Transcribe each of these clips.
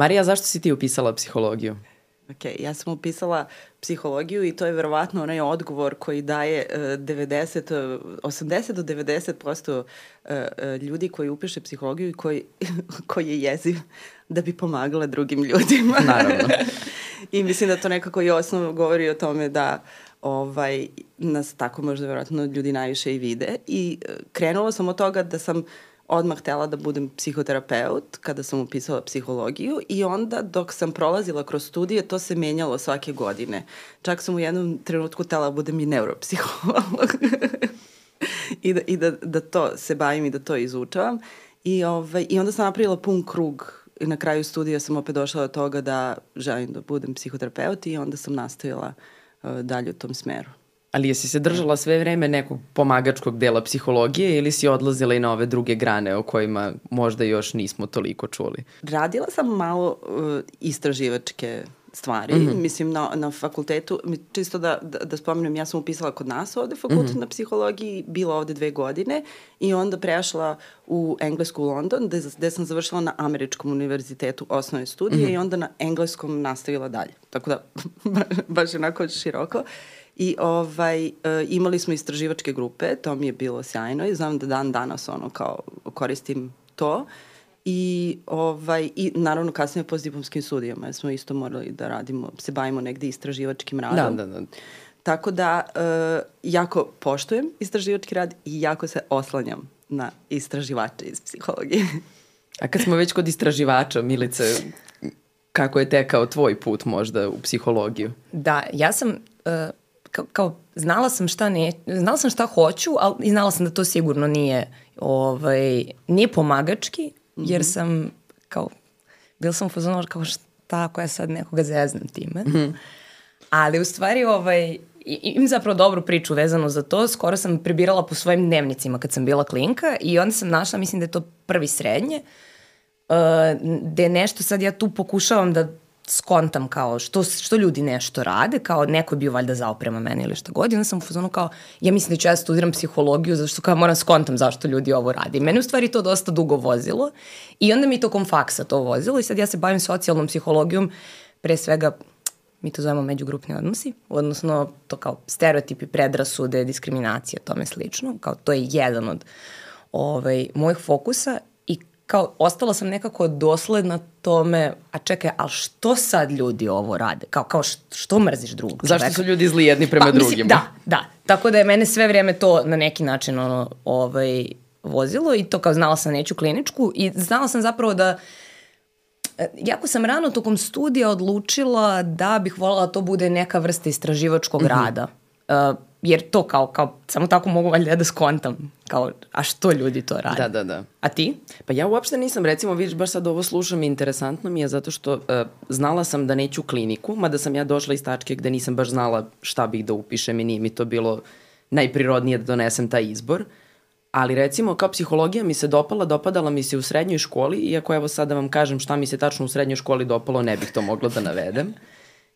Marija, zašto si ti upisala psihologiju? Ok, ja sam upisala psihologiju i to je verovatno onaj odgovor koji daje uh, 90, uh, 80 do 90 prosto uh, uh, ljudi koji upiše psihologiju i koji, koji je jeziv da bi pomagala drugim ljudima. Naravno. I mislim da to nekako i osnov govori o tome da ovaj, nas tako možda verovatno ljudi najviše i vide. I uh, krenula sam od toga da sam odmah htela da budem psihoterapeut kada sam upisala psihologiju i onda dok sam prolazila kroz studije to se menjalo svake godine. Čak sam u jednom trenutku htela da budem i neuropsiholog i, da, i da, da to se bavim i da to izučavam. I, ovaj, I onda sam napravila pun krug i na kraju studija sam opet došla do toga da želim da budem psihoterapeut i onda sam nastavila uh, dalje u tom smeru. Ali jesi se držala sve vreme nekog pomagačkog dela psihologije ili si odlazila i na ove druge grane o kojima možda još nismo toliko čuli? Radila sam malo uh, istraživačke stvari. Mm -hmm. Mislim, na, na fakultetu, čisto da, da, da spomenem, ja sam upisala kod nas ovde fakultet mm -hmm. na psihologiji, bila ovde dve godine i onda prešla u Englesku u London, gde, gde sam završila na Američkom univerzitetu osnovne studije mm -hmm. i onda na engleskom nastavila dalje. Tako da, baš onako široko. I ovaj, e, imali smo istraživačke grupe, to mi je bilo sjajno i znam da dan danas ono kao koristim to. I, ovaj, I naravno kasnije po diplomskim studijama jer smo isto morali da radimo, se bavimo negde istraživačkim radom. Da, da, da. Tako da uh, jako poštujem istraživački rad i jako se oslanjam na istraživače iz psihologije. A kad smo već kod istraživača, Milice, kako je tekao tvoj put možda u psihologiju? Da, ja sam uh, kao, kao znala sam šta ne, znala sam šta hoću, ali i znala sam da to sigurno nije ovaj, nije pomagački, jer mhm. sam kao, bil sam u kao šta ako ja sad nekoga zeznam time. Mm -hmm. Ali u stvari ovaj, imam zapravo dobru priču vezano za to. Skoro sam prebirala po svojim dnevnicima kad sam bila klinka i onda sam našla, mislim da je to prvi srednje, uh, gde nešto sad ja tu pokušavam da skontam kao što, što ljudi nešto rade, kao neko bio valjda zao prema meni ili šta god, i onda sam u fazonu kao, ja mislim da ću ja studiram psihologiju, zato što kao moram skontam zašto ljudi ovo rade. I mene u stvari to dosta dugo vozilo i onda mi tokom faksa to vozilo i sad ja se bavim socijalnom psihologijom, pre svega mi to zovemo međugrupni odnosi, odnosno to kao stereotipi, predrasude, diskriminacija, tome slično, kao to je jedan od ovaj, mojih fokusa kao ostala sam nekako dosledna tome, a čekaj, ali što sad ljudi ovo rade? Kao, kao što mrziš drugog čoveka? Zašto su ljudi zli jedni prema pa, drugima? Mislim, da, da. Tako da je mene sve vrijeme to na neki način ono, ovaj, vozilo i to kao znala sam neću kliničku i znala sam zapravo da e, jako sam rano tokom studija odlučila da bih voljela da to bude neka vrsta istraživačkog mm -hmm. rada. Uh, jer to kao, kao, samo tako mogu valjda da skontam, kao, a što ljudi to rade? Da, da, da. A ti? Pa ja uopšte nisam, recimo, vidiš, baš sad ovo slušam i interesantno mi je zato što uh, znala sam da neću kliniku, mada sam ja došla iz tačke gde nisam baš znala šta bih da upišem i nije mi to bilo najprirodnije da donesem taj izbor. Ali recimo kao psihologija mi se dopala, dopadala mi se u srednjoj školi, iako evo sad da vam kažem šta mi se tačno u srednjoj školi dopalo, ne bih to mogla da navedem.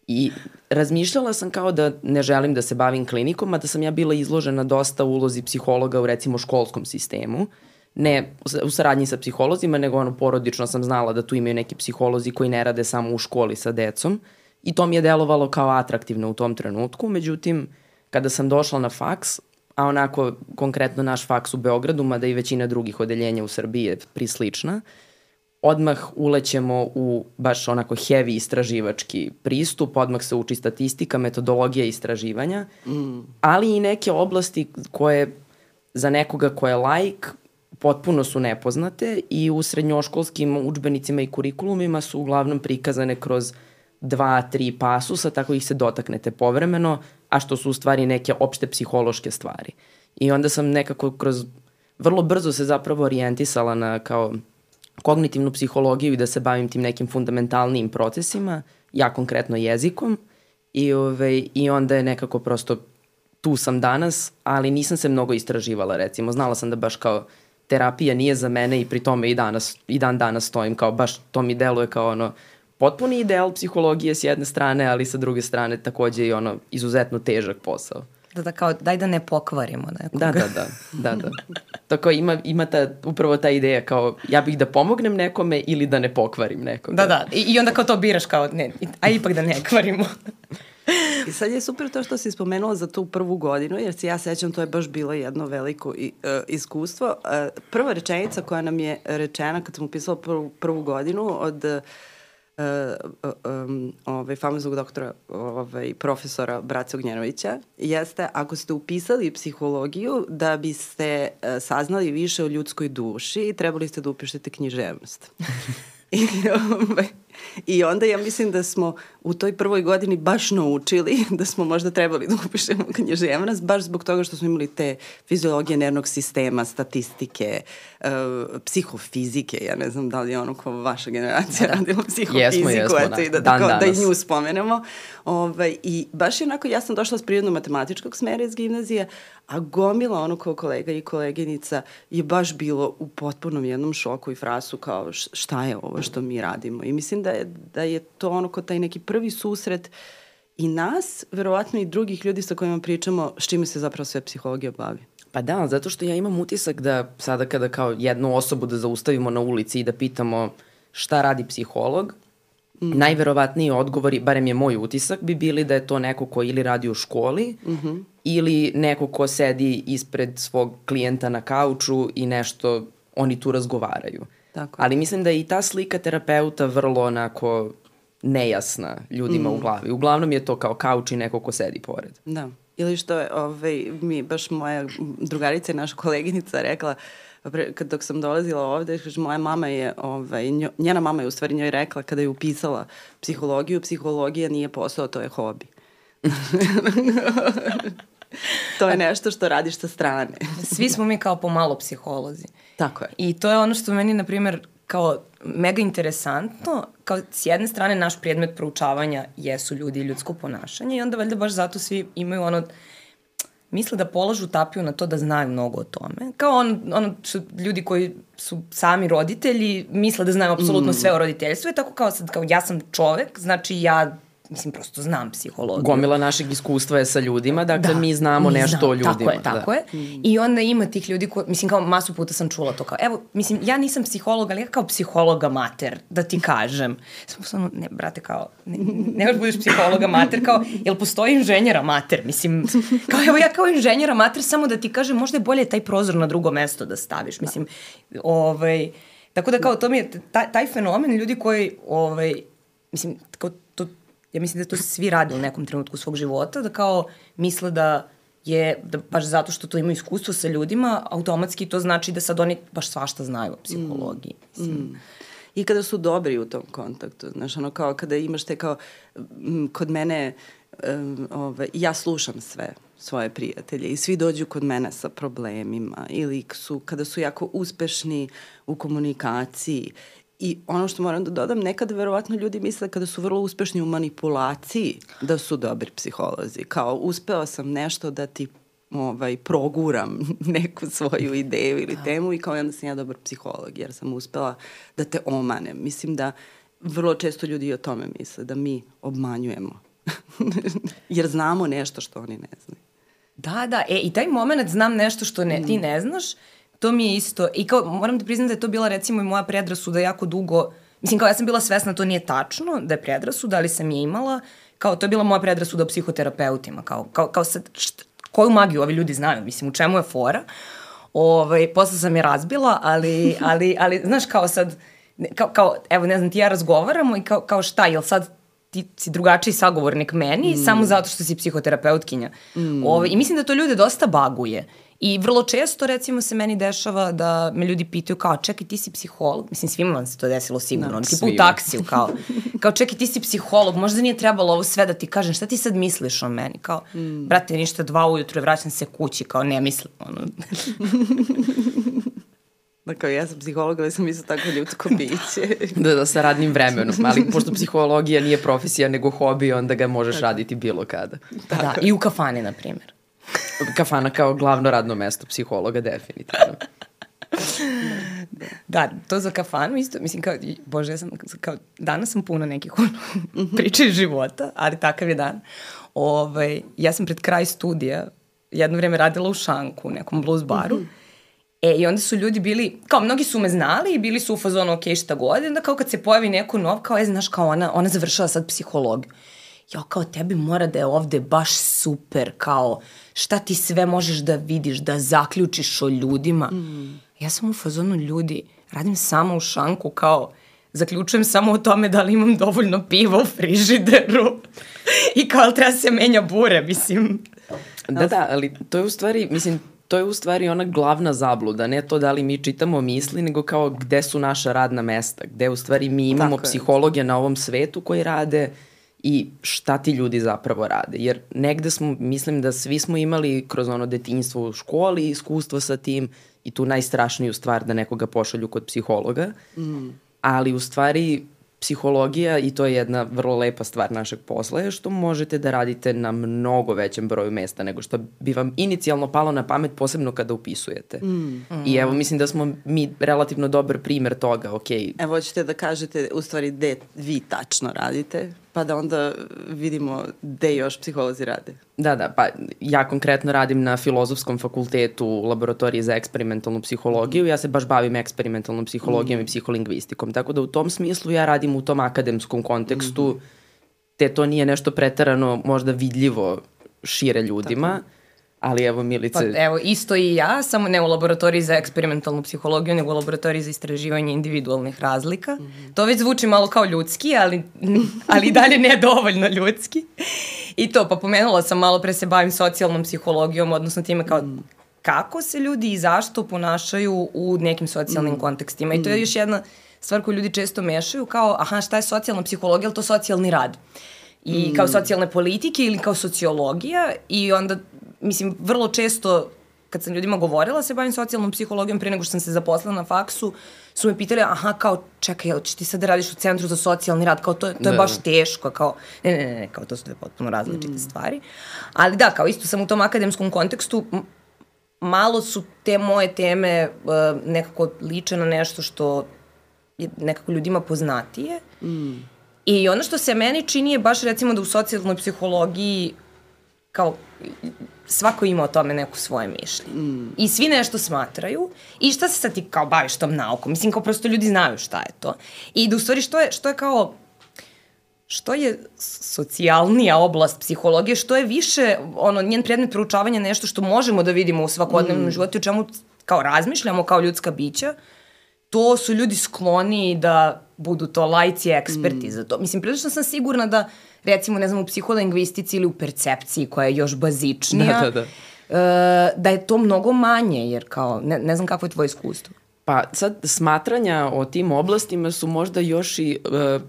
I razmišljala sam kao da ne želim da se bavim klinikom, a da sam ja bila izložena dosta ulozi psihologa u recimo školskom sistemu. Ne u saradnji sa psiholozima, nego ono porodično sam znala da tu imaju neki psiholozi koji ne rade samo u školi sa decom. I to mi je delovalo kao atraktivno u tom trenutku. Međutim, kada sam došla na faks, a onako konkretno naš faks u Beogradu, mada i većina drugih odeljenja u Srbiji je prislična, uh, odmah ulećemo u baš onako heavy istraživački pristup, odmah se uči statistika, metodologija istraživanja, mm. ali i neke oblasti koje za nekoga ko je lajk potpuno su nepoznate i u srednjoškolskim učbenicima i kurikulumima su uglavnom prikazane kroz dva, tri pasusa, tako ih se dotaknete povremeno, a što su u stvari neke opšte psihološke stvari. I onda sam nekako kroz, vrlo brzo se zapravo orijentisala na kao kognitivnu psihologiju i da se bavim tim nekim fundamentalnijim procesima, ja konkretno jezikom i, ove, ovaj, i onda je nekako prosto tu sam danas, ali nisam se mnogo istraživala recimo. Znala sam da baš kao terapija nije za mene i pri tome i, danas, i dan danas stojim kao baš to mi deluje kao ono potpuni ideal psihologije s jedne strane, ali sa druge strane takođe i ono izuzetno težak posao. Da, da kao, daj da ne pokvarimo nekoga. Da, da, da, da, da. To kao ima, ima ta, upravo ta ideja kao ja bih da pomognem nekome ili da ne pokvarim nekoga. Da, da. I, i onda kao to biraš kao, ne, a ipak da ne kvarimo. I sad je super to što si spomenula za tu prvu godinu, jer se ja sećam, to je baš bilo jedno veliko i, uh, iskustvo. Uh, prva rečenica koja nam je rečena kad sam upisala prvu, prvu godinu od uh, um, ovaj, famoznog doktora, ovaj, profesora Braca Ognjenovića, jeste ako ste upisali psihologiju da biste uh, saznali više o ljudskoj duši, trebali ste da upišete književnost. I, ovaj, I onda ja mislim da smo u toj prvoj godini baš naučili da smo možda trebali da upišemo književnost, baš zbog toga što smo imali te fiziologije nervnog sistema, statistike, uh, psihofizike, ja ne znam da li je ono ko vaša generacija da. radila psihofiziku, jesmo, jesmo, eto, i da, da, da, da i nju spomenemo. Ovaj, I baš je onako, ja sam došla s prirodno-matematičkog smera iz gimnazije, a gomila ono kao kolega i koleginica je baš bilo u potpunom jednom šoku i frasu kao šta je ovo što mi radimo. I mislim da je, da je to ono kao taj neki prvi susret i nas, verovatno i drugih ljudi sa kojima pričamo, s čime se zapravo sve psihologija bavi. Pa da, zato što ja imam utisak da sada kada kao jednu osobu da zaustavimo na ulici i da pitamo šta radi psiholog, Mm. Najverovatniji odgovori, barem je moj utisak, bi bili da je to neko ko ili radi u školi mm -hmm. Ili neko ko sedi ispred svog klijenta na kauču i nešto oni tu razgovaraju. Tako. Ali mislim da je i ta slika terapeuta vrlo onako nejasna ljudima mm. u glavi. Uglavnom je to kao kauč i neko ko sedi pored. Da. Ili što je, ovaj, mi, baš moja drugarica i naša koleginica rekla, kad dok sam dolazila ovde, kaže, moja mama je, ovaj, njo, njena mama je u stvari njoj rekla kada je upisala psihologiju, psihologija nije posao, to je hobi. to je nešto što radiš sa strane. Svi smo mi kao pomalo psiholozi. Tako je. I to je ono što meni, na primjer, kao mega interesantno, kao s jedne strane naš predmet proučavanja jesu ljudi i ljudsko ponašanje i onda valjda baš zato svi imaju ono misle da polažu tapiju na to da znaju mnogo o tome. Kao on, ono što ljudi koji su sami roditelji misle da znaju apsolutno mm. sve o roditeljstvu i tako kao sad, kao ja sam čovek, znači ja mislim, prosto znam psihologiju. Gomila našeg iskustva je sa ljudima, dakle da, mi znamo mi nešto znam, o ljudima. Tako je, tako da. je. I onda ima tih ljudi koji, mislim, kao masu puta sam čula to kao, evo, mislim, ja nisam psiholog, ali ja kao psihologa mater, da ti kažem. Samo samo, ne, brate, kao, ne, ne možeš budeš psihologa mater, kao, jel postoji inženjera mater? Mislim, kao, evo ja kao inženjera mater, samo da ti kažem, možda je bolje taj prozor na drugo mesto da staviš. Mislim, da. ovaj, tako da kao, to mi je, taj, taj fenomen ljudi koji, ovaj, mislim, kao, ja mislim da to svi rade u nekom trenutku svog života, da kao misle da je, da baš zato što to imaju iskustvo sa ljudima, automatski to znači da sad oni baš svašta znaju o psihologiji. Mm. Mislim. Mm. I kada su dobri u tom kontaktu, znaš, ono kao kada imaš te kao, m, kod mene, um, ovaj, ja slušam sve svoje prijatelje i svi dođu kod mene sa problemima ili su, kada su jako uspešni u komunikaciji I ono što moram da dodam, nekada verovatno ljudi misle kada su vrlo uspešni u manipulaciji da su dobri psiholozi. Kao uspeo sam nešto da ti ovaj, proguram neku svoju ideju ili da. temu i kao onda sam ja dobar psiholog jer sam uspela da te omanem. Mislim da vrlo često ljudi i o tome misle, da mi obmanjujemo. jer znamo nešto što oni ne znaju. Da, da, e, i taj moment znam nešto što ne, ti mm. ne znaš, to mi je isto, i kao, moram da priznam da je to bila recimo i moja predrasuda jako dugo, mislim kao ja sam bila svesna da to nije tačno, da je predrasuda, ali sam je imala, kao to je bila moja predrasuda o psihoterapeutima, kao, kao, kao sad, št, koju magiju ovi ljudi znaju, mislim, u čemu je fora. Ovaj, posle sam je razbila, ali, ali, ali znaš, kao sad, kao, kao, evo, ne znam, ti ja razgovaramo i kao, kao šta, jel sad ti si drugačiji sagovornik meni mm. samo zato što si psihoterapeutkinja. Mm. Ove, ovaj, I mislim da to ljude dosta baguje. I vrlo često, recimo, se meni dešava da me ljudi pitaju kao, čekaj, ti si psiholog? Mislim, svima vam se to desilo sigurno. Da, tipa u taksiju, kao, kao, čekaj, ti si psiholog, možda nije trebalo ovo sve da ti kažem, šta ti sad misliš o meni? Kao, mm. brate, ništa, dva ujutru, vraćam se kući, kao, ne mislim, ono. Dakle, ja sam psiholog, ali sam isto tako ljudsko biće. da, da, sa radnim vremenom, ali pošto psihologija nije profesija nego hobi, onda ga možeš tako. raditi bilo kada. Tako. Da, i u kafani, na primjer. Kafana kao glavno radno mesto psihologa, definitivno. da, to za kafanu isto, mislim kao, bože, ja sam, kao, danas sam puno nekih priča iz života, ali takav je dan. Ovaj, ja sam pred kraj studija jedno vreme radila u Šanku, u nekom blues baru. Mm -hmm. E, i onda su ljudi bili, kao mnogi su me znali i bili su u fazonu, ok, šta god, onda kao kad se pojavi neko nov, kao, je, znaš, kao ona, ona završava sad psihologiju. Ja, kao, tebi mora da je ovde baš super, kao, šta ti sve možeš da vidiš, da zaključiš o ljudima. Mm. Ja sam u fazonu ljudi, radim samo u šanku, kao, zaključujem samo o tome da li imam dovoljno piva u frižideru i kao treba se menja bure, mislim. Da, da, ali to je u stvari, mislim, to je u stvari ona glavna zabluda, ne to da li mi čitamo misli, nego kao gde su naša radna mesta, gde u stvari mi imamo Tako psihologe je. na ovom svetu koji rade i šta ti ljudi zapravo rade. Jer negde smo, mislim da svi smo imali kroz ono detinjstvo u školi iskustvo sa tim i tu najstrašniju stvar da nekoga pošalju kod psihologa, mm. ali u stvari psihologija, i to je jedna vrlo lepa stvar našeg posla, je što možete da radite na mnogo većem broju mesta nego što bi vam inicijalno palo na pamet, posebno kada upisujete. Mm. I evo, mislim da smo mi relativno dobar primer toga, ok. Evo, hoćete da kažete u stvari gde vi tačno radite? Pa da onda vidimo gde još psiholozi rade. Da, da, pa ja konkretno radim na Filozofskom fakultetu u laboratoriji za eksperimentalnu psihologiju, ja se baš bavim eksperimentalnom psihologijom mm. i psiholingvistikom, tako da u tom smislu ja radim u tom akademskom kontekstu, mm. te to nije nešto pretarano možda vidljivo šire ljudima, tako Ali evo Milice... Pa evo, isto i ja, samo ne u laboratoriji za eksperimentalnu psihologiju, nego u laboratoriji za istraživanje individualnih razlika. Mm -hmm. To već zvuči malo kao ljudski, ali, ali dalje ne dovoljno ljudski. I to, pa pomenula sam malo pre se bavim socijalnom psihologijom, odnosno time kao mm. kako se ljudi i zašto ponašaju u nekim socijalnim mm. kontekstima. I to je mm. još jedna stvar koju ljudi često mešaju kao, aha, šta je socijalna psihologija, ali to socijalni rad i mm. kao socijalne politike ili kao sociologija i onda mislim, vrlo često kad sam ljudima govorila se bavim socijalnom psihologijom pre nego što sam se zaposlila na faksu, su me pitali, aha, kao, čekaj, jel ćeš ti sad da radiš u centru za socijalni rad, kao to, to je da, baš teško, kao, ne, ne, ne, ne, kao to su dve potpuno različite mm. stvari. Ali da, kao isto sam u tom akademskom kontekstu, malo su te moje teme uh, nekako liče na nešto što je nekako ljudima poznatije. Mm. I ono što se meni čini je baš recimo da u socijalnoj psihologiji kao svako ima o tome neku svoje mišljenje. Mm. I svi nešto smatraju. I šta se sad ti kao baviš tom naukom? Mislim, kao prosto ljudi znaju šta je to. I da u stvari što je, što je kao što je socijalnija oblast psihologije, što je više ono, njen predmet proučavanja nešto što možemo da vidimo u svakodnevnom mm. životu, u čemu kao razmišljamo kao ljudska bića, to su ljudi skloni da budu to lajci eksperti mm. za to. Mislim, prilično sam sigurna da recimo, ne znam, u psiholingvistici ili u percepciji koja je još bazičnija, da, da, da. Uh, da je to mnogo manje, jer kao, ne, ne znam kako je tvoje iskustvo. Pa sad smatranja o tim oblastima su možda još i uh,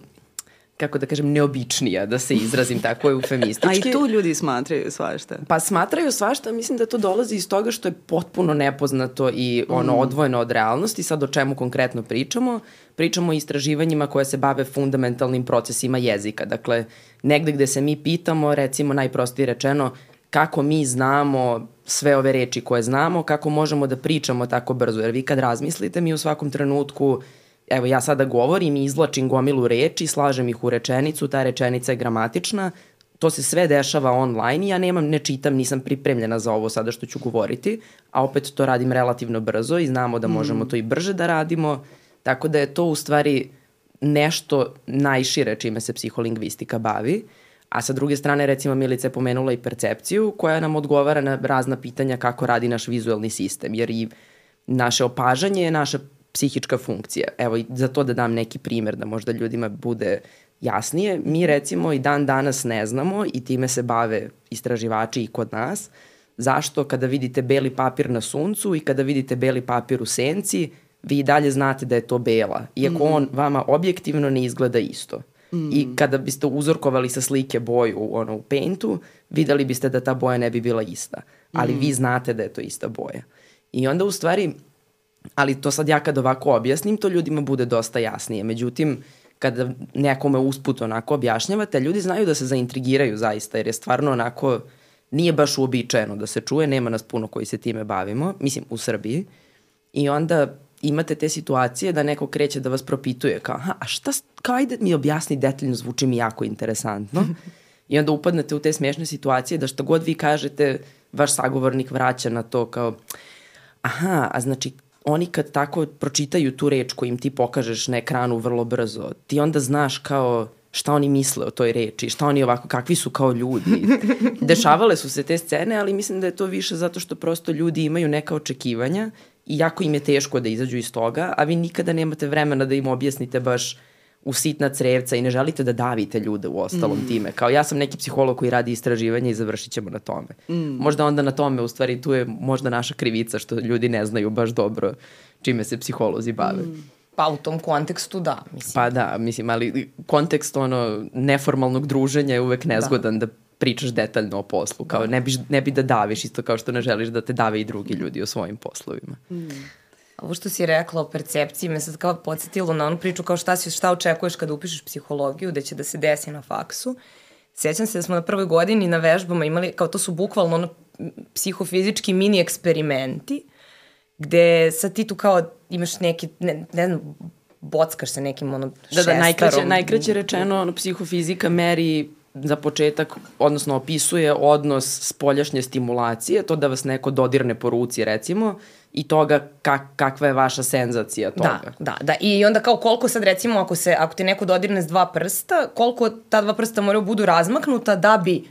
kako da kažem, neobičnija, da se izrazim tako eufemistički. A i tu ljudi smatraju svašta. Pa smatraju svašta, mislim da to dolazi iz toga što je potpuno nepoznato i ono mm. odvojeno od realnosti. Sad o čemu konkretno pričamo? Pričamo o istraživanjima koje se bave fundamentalnim procesima jezika. Dakle, negde gde se mi pitamo, recimo najprostije rečeno, kako mi znamo sve ove reči koje znamo, kako možemo da pričamo tako brzo. Jer vi kad razmislite, mi u svakom trenutku evo ja sada govorim i izlačim gomilu reči, slažem ih u rečenicu, ta rečenica je gramatična, to se sve dešava online i ja nemam, ne čitam, nisam pripremljena za ovo sada što ću govoriti, a opet to radim relativno brzo i znamo da možemo mm. to i brže da radimo, tako da je to u stvari nešto najšire čime se psiholingvistika bavi. A sa druge strane, recimo, Milica je pomenula i percepciju koja nam odgovara na razna pitanja kako radi naš vizuelni sistem, jer i naše opažanje je naša psihička funkcija. Evo, za to da dam neki primer da možda ljudima bude jasnije. Mi recimo i dan danas ne znamo i time se bave istraživači i kod nas, zašto kada vidite beli papir na suncu i kada vidite beli papir u senci, vi i dalje znate da je to bela, iako mm. on vama objektivno ne izgleda isto. Mm. I kada biste uzorkovali sa slike boju ono, u paintu, videli biste da ta boja ne bi bila ista. Ali mm. vi znate da je to ista boja. I onda u stvari ali to sad ja kad ovako objasnim, to ljudima bude dosta jasnije. Međutim, kada nekome usput onako objašnjavate, ljudi znaju da se zaintrigiraju zaista, jer je stvarno onako, nije baš uobičajeno da se čuje, nema nas puno koji se time bavimo, mislim u Srbiji, i onda imate te situacije da neko kreće da vas propituje kao, aha, a šta, kao ajde mi objasni detaljno, zvuči mi jako interesantno. I onda upadnete u te smešne situacije da što god vi kažete, vaš sagovornik vraća na to kao, aha, a znači oni kad tako pročitaju tu reč koju im ti pokažeš na ekranu vrlo brzo, ti onda znaš kao šta oni misle o toj reči, šta oni ovako, kakvi su kao ljudi. Dešavale su se te scene, ali mislim da je to više zato što prosto ljudi imaju neka očekivanja i jako im je teško da izađu iz toga, a vi nikada nemate vremena da im objasnite baš u sitna crevca i ne želite da davite ljude u ostalom mm. time. Kao ja sam neki psiholog koji radi istraživanje i završit ćemo na tome. Mm. Možda onda na tome, u stvari, tu je možda naša krivica što ljudi ne znaju baš dobro čime se psiholozi bave. Mm. Pa u tom kontekstu da, mislim. Pa da, mislim, ali kontekst ono neformalnog druženja je uvek da. nezgodan da, da pričaš detaljno o poslu. Kao da. ne, bi, ne bi da daviš isto kao što ne želiš da te dave i drugi ljudi o svojim poslovima. Mm. Ovo što si rekla o percepciji me sad kao podsjetilo na onu priču kao šta, si, šta očekuješ kada upišeš psihologiju, da će da se desi na faksu. Sjećam se da smo na prvoj godini na vežbama imali, kao to su bukvalno ono psihofizički mini eksperimenti, gde sad ti tu kao imaš neki, ne, ne znam, bockaš se nekim ono šestarom. Da, da, najkraće, najkraće rečeno, ono, psihofizika meri za početak, odnosno opisuje odnos spoljašnje stimulacije, to da vas neko dodirne po ruci recimo, i toga kak, kakva je vaša senzacija toga. Da, da, da. I onda kao koliko sad recimo ako se ako ti neko dodirne s dva prsta, koliko ta dva prsta moraju da budu razmaknuta da bi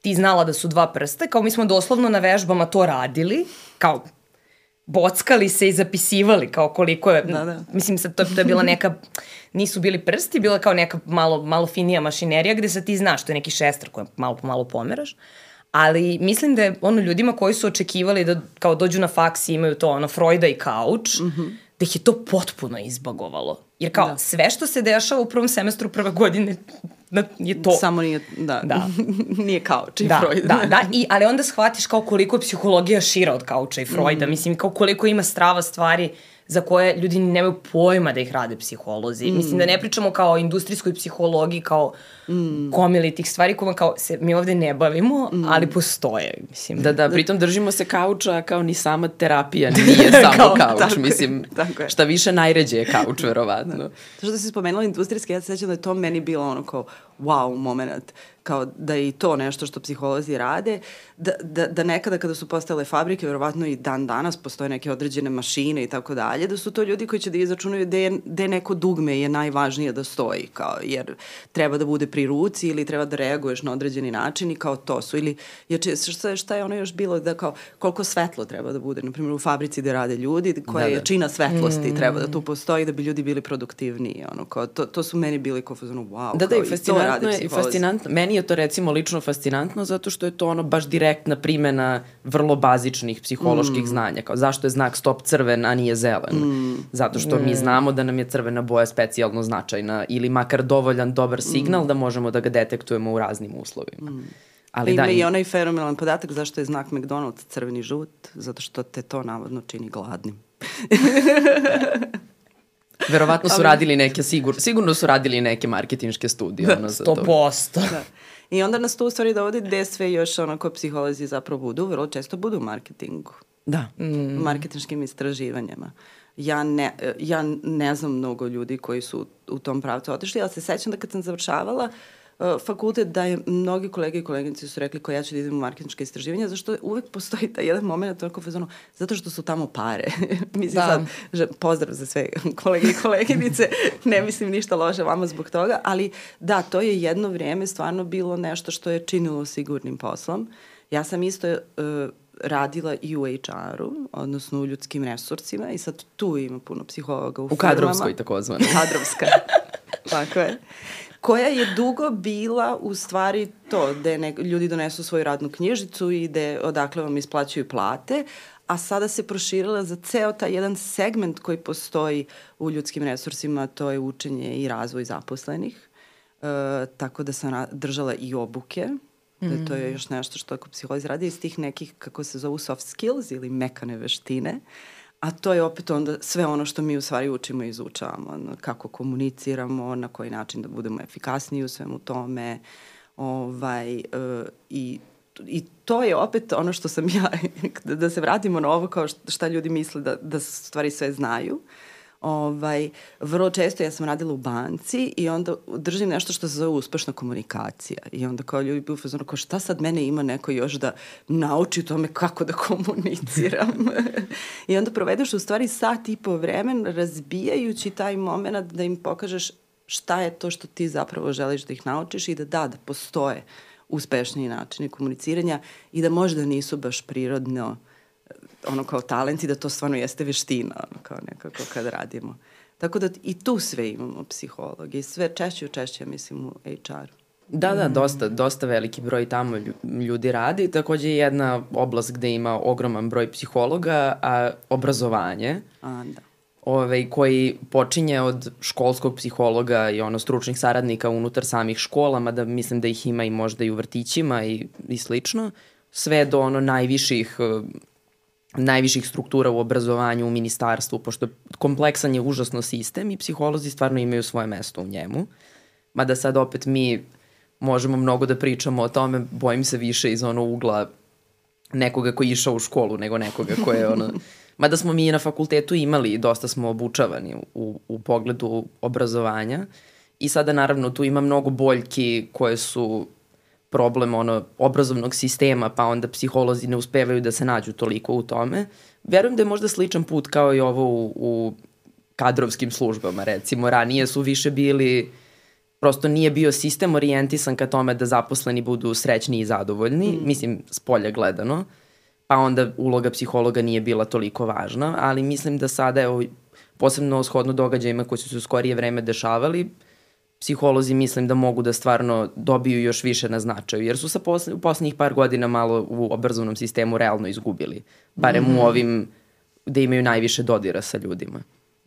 ti znala da su dva prsta, kao mi smo doslovno na vežbama to radili, kao bockali se i zapisivali kao koliko je, da, da. mislim sad to, to je bila neka, nisu bili prsti, bila kao neka malo, malo finija mašinerija gde sad ti znaš, to je neki šestar koji malo po malo pomeraš, ali mislim da je ono ljudima koji su očekivali da kao dođu na faks i imaju to ono Freuda i kauč, mm -hmm. da ih je to potpuno izbagovalo. Jer kao da. sve što se dešava u prvom semestru prve godine da je to. Samo nije, da, da. nije kauč i da, Freud. Da, da, i, ali onda shvatiš kao koliko je psihologija šira od kauča i Freuda. Mm. Mislim, kao koliko ima strava stvari uh, za koje ljudi nemaju pojma da ih rade psiholozi. Mm. Mislim da ne pričamo kao o industrijskoj psihologiji, kao mm. komili tih stvari kojima kao se mi ovde ne bavimo, mm. ali postoje. Mislim. Da, da, pritom držimo se kauča kao ni sama terapija nije samo kao, kauč. Tako mislim, je, tako je. šta više najređe je kauč, verovatno. Da. To što si spomenula industrijski, ja se sećam da je to meni bilo ono kao wow moment kao da je i to nešto što psiholozi rade, da, da, da nekada kada su postale fabrike, verovatno i dan danas postoje neke određene mašine i tako dalje, da su to ljudi koji će da izračunaju gde, je, gde neko dugme je najvažnije da stoji, kao, jer treba da bude pri ruci ili treba da reaguješ na određeni način i kao to su. Ili, jer šta, šta je ono još bilo da kao koliko svetlo treba da bude, na primjer u fabrici gde rade ljudi, koja da, da. jačina svetlosti mm. treba da tu postoji da bi ljudi bili produktivniji. Ono, kao, to, to su meni bili kao wow, da, da, i fascinantno je, i fascinantno. Meni je to recimo lično fascinantno zato što je to ono baš direktna primena vrlo bazičnih psiholoških mm. znanja. Kao zašto je znak stop crven, a nije zelen? Mm. Zato što mm. mi znamo da nam je crvena boja specijalno značajna ili makar dovoljan dobar signal mm. da možemo da ga detektujemo u raznim uslovima. Mm. Ali Ima da, i onaj fenomenalan podatak zašto je znak McDonald's crveni žut, zato što te to navodno čini gladnim. Verovatno su radili neke, sigur, sigurno su radili neke marketinške studije. Ono, za 100%. To. Da. I onda nas to u stvari dovodi gde sve još onako psiholozi zapravo budu, vrlo često budu u marketingu. Da. Mm. Marketinškim istraživanjima. Ja ne, ja ne znam mnogo ljudi koji su u tom pravcu otišli, ali se sećam da kad sam završavala, uh, Uh, fakultet da je mnogi kolege i koleginici su rekli koja ja ću da idem u marketinške istraživanja, zašto uvek postoji taj jedan moment toliko fazonu, zato što su tamo pare. mislim da. sad, že, pozdrav za sve kolege i koleginice, ne mislim ništa loše vama zbog toga, ali da, to je jedno vrijeme stvarno bilo nešto što je činilo sigurnim poslom. Ja sam isto uh, radila i u HR-u, odnosno u ljudskim resursima i sad tu ima puno psihologa u, u firmama. U kadrovskoj takozvano. Kadrovska, tako je koja je dugo bila u stvari to, gde ne, ljudi donesu svoju radnu knjižicu i gde odakle vam isplaćuju plate, a sada se proširila za ceo taj jedan segment koji postoji u ljudskim resursima, to je učenje i razvoj zaposlenih. E, tako da sam držala i obuke, mm. to je još nešto što ako psiholozi radi iz tih nekih, kako se zovu soft skills ili mekane veštine. Uh, A to je opet onda sve ono što mi u stvari učimo i izučavamo. Kako komuniciramo, na koji način da budemo efikasniji u svemu tome. Ovaj, uh, i, I to je opet ono što sam ja, da, da se vratimo na ovo kao šta ljudi misle da, da stvari sve znaju. Ovaj, vrlo često ja sam radila u banci i onda držim nešto što se zove uspešna komunikacija. I onda kao ljudi bi u fazonu, kao šta sad mene ima neko još da nauči tome kako da komuniciram. I onda provedeš u stvari sat i po vremen razbijajući taj moment da im pokažeš šta je to što ti zapravo želiš da ih naučiš i da da, da postoje uspešniji načini komuniciranja i da možda nisu baš prirodno uh, ono kao talent i da to stvarno jeste veština, ono kao nekako kad radimo. Tako da i tu sve imamo psihologi, sve češće i češće, mislim, u HR-u. Da, da, dosta, dosta veliki broj tamo ljudi radi. Takođe je jedna oblast gde ima ogroman broj psihologa, a obrazovanje. A, da. Ovaj, koji počinje od školskog psihologa i ono stručnih saradnika unutar samih škola, mada mislim da ih ima i možda i u vrtićima i, i slično, sve do ono najviših najviših struktura u obrazovanju, u ministarstvu, pošto kompleksan je užasno sistem i psiholozi stvarno imaju svoje mesto u njemu. Mada sad opet mi možemo mnogo da pričamo o tome, bojim se više iz ono ugla nekoga koji je išao u školu nego nekoga ko je ono... Mada smo mi na fakultetu imali i dosta smo obučavani u, u pogledu obrazovanja i sada naravno tu ima mnogo boljki koje su problem ono, obrazovnog sistema, pa onda psiholozi ne uspevaju da se nađu toliko u tome. Verujem da je možda sličan put kao i ovo u, u kadrovskim službama, recimo. Ranije su više bili, prosto nije bio sistem orijentisan ka tome da zaposleni budu srećni i zadovoljni, mm. mislim, s polja gledano, pa onda uloga psihologa nije bila toliko važna, ali mislim da sada, evo, posebno shodno događajima koji su se u skorije vreme dešavali, psiholozi mislim da mogu da stvarno dobiju još više na značaju, jer su sa posle, u poslednjih par godina malo u obrazovnom sistemu realno izgubili, barem mm. u ovim gde imaju najviše dodira sa ljudima.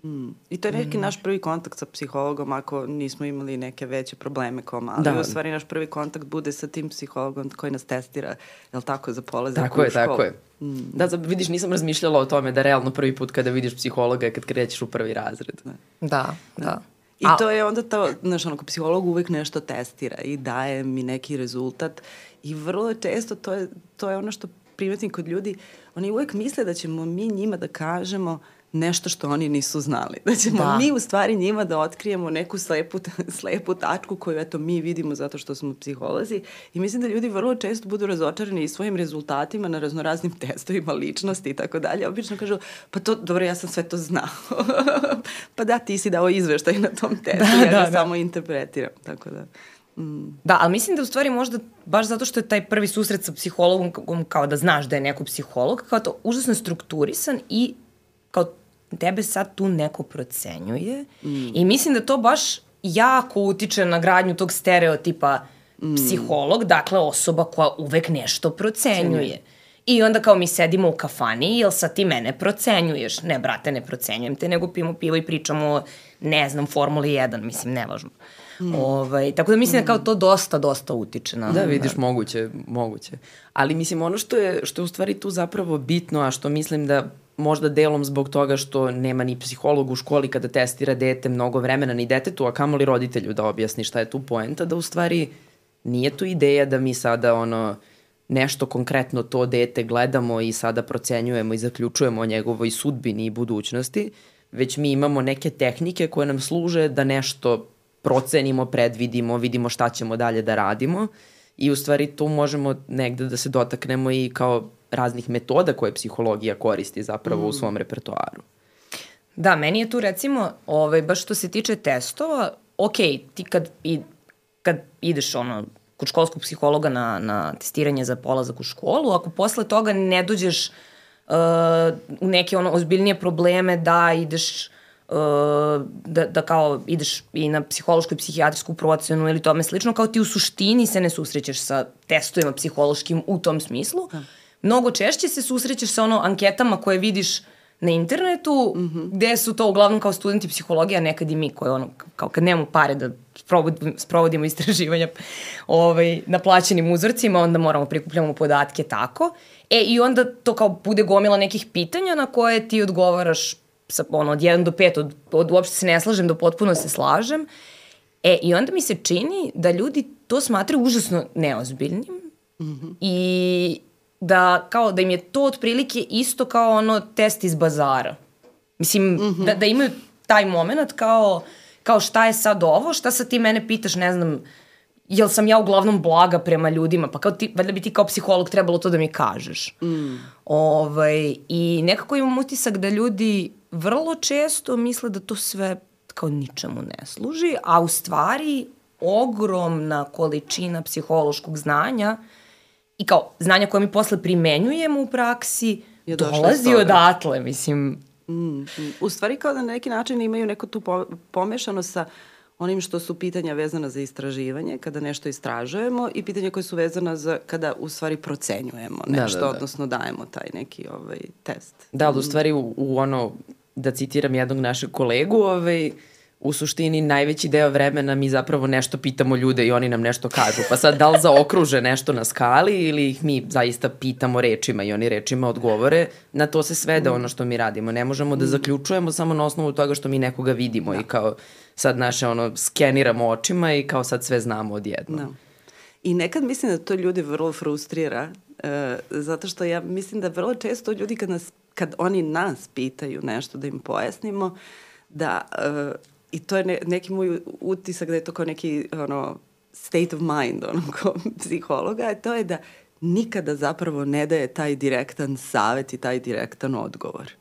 Mm. I to je neki mm. naš prvi kontakt sa psihologom ako nismo imali neke veće probleme kao mali. Da. U stvari naš prvi kontakt bude sa tim psihologom koji nas testira, je li tako, za polazak tako u je, školu. Tako je, tako je. Mm. Da, za, vidiš, nisam razmišljala o tome da realno prvi put kada vidiš psihologa je kad krećeš u prvi razred. Da, da. da. I A... to je onda to, znaš, onako, psiholog uvek nešto testira i daje mi neki rezultat. I vrlo često to je, to je ono što primetim kod ljudi, oni uvek misle da ćemo mi njima da kažemo uh, nešto što oni nisu znali. Da ćemo da. mi u stvari njima da otkrijemo neku slepu, slepu tačku koju eto mi vidimo zato što smo psiholozi i mislim da ljudi vrlo često budu razočarani i svojim rezultatima na raznoraznim testovima ličnosti i tako dalje. Obično kažu, pa to, dobro, ja sam sve to znao. pa da, ti si dao izveštaj na tom testu, da, ja da, ga da. samo interpretiram. Tako da... Mm. Da, ali mislim da u stvari možda baš zato što je taj prvi susret sa psihologom kao da znaš da je neko psiholog, kao to užasno strukturisan i kao tebe sad tu neko procenjuje mm. i mislim da to baš jako utiče na gradnju tog stereotipa mm. psiholog, dakle osoba koja uvek nešto procenjuje. Ceni. I onda kao mi sedimo u kafani, jel sad ti mene procenjuješ? Ne, brate, ne procenjujem te, nego pijemo pivo i pričamo, ne znam, Formuli 1, mislim, nevažno. Mm. Ovaj, tako da mislim mm. da kao to dosta, dosta utiče na... Da, vidiš, na... moguće, moguće. Ali mislim, ono što je, što je u stvari tu zapravo bitno, a što mislim da možda delom zbog toga što nema ni psiholog u školi kada testira dete mnogo vremena ni detetu, a kamoli roditelju da objasni šta je tu poenta, da u stvari nije tu ideja da mi sada ono nešto konkretno to dete gledamo i sada procenjujemo i zaključujemo o njegovoj sudbini i budućnosti, već mi imamo neke tehnike koje nam služe da nešto procenimo, predvidimo, vidimo šta ćemo dalje da radimo i u stvari tu možemo negde da se dotaknemo i kao raznih metoda koje psihologija koristi zapravo mm. u svom repertoaru. Da, meni je tu recimo, ovaj, baš što se tiče testova, ok, ti kad, i, kad ideš ono, kod školskog psihologa na, na testiranje za polazak u školu, ako posle toga ne dođeš uh, u neke ono ozbiljnije probleme da ideš uh, da, da kao ideš i na psihološku i psihijatrijsku procenu ili tome slično, kao ti u suštini se ne susrećeš sa testovima psihološkim u tom smislu. Da mnogo češće se susrećeš sa ono anketama koje vidiš na internetu, mm -hmm. gde su to uglavnom kao studenti psihologije, a nekad i mi koje ono, kao kad nemamo pare da sprovodimo, sprovodimo istraživanja ovaj, na plaćenim uzorcima, onda moramo prikupljamo podatke tako. E, i onda to kao bude gomila nekih pitanja na koje ti odgovaraš sa, ono, od 1 do 5, od, od uopšte se ne slažem do potpuno se slažem. E, i onda mi se čini da ljudi to smatraju užasno neozbiljnim mm -hmm. i da kao da im je to otprilike isto kao ono test iz bazara. Mislim, mm -hmm. da, da imaju taj moment kao, kao šta je sad ovo, šta sad ti mene pitaš, ne znam, jel sam ja uglavnom blaga prema ljudima, pa kao ti, valjda bi ti kao psiholog trebalo to da mi kažeš. Mm. Ovaj, I nekako imam utisak da ljudi vrlo često misle da to sve kao ničemu ne služi, a u stvari ogromna količina psihološkog znanja i kao znanja koje mi posle primenjujemo u praksi je dolazi odatle, mislim. Mm, mm. U stvari kao da na neki način imaju neko tu pomešano sa onim što su pitanja vezana za istraživanje, kada nešto istražujemo i pitanja koje su vezana za kada u stvari procenjujemo nešto, da, da, da. odnosno dajemo taj neki ovaj, test. Da, ali u stvari u, u ono, da citiram jednog našeg kolegu, ovaj, u suštini najveći deo vremena mi zapravo nešto pitamo ljude i oni nam nešto kažu. Pa sad da li zaokruže nešto na skali ili ih mi zaista pitamo rečima i oni rečima odgovore, na to se svede ono što mi radimo. Ne možemo da zaključujemo samo na osnovu toga što mi nekoga vidimo da. i kao sad naše ono skeniramo očima i kao sad sve znamo odjedno. Da. I nekad mislim da to ljudi vrlo frustrira, uh, zato što ja mislim da vrlo često ljudi kad, nas, kad oni nas pitaju nešto da im pojasnimo, da uh, i to je ne, neki moj utisak da je to kao neki ono, state of mind ono, kao psihologa, to je da nikada zapravo ne daje taj direktan savet i taj direktan odgovor.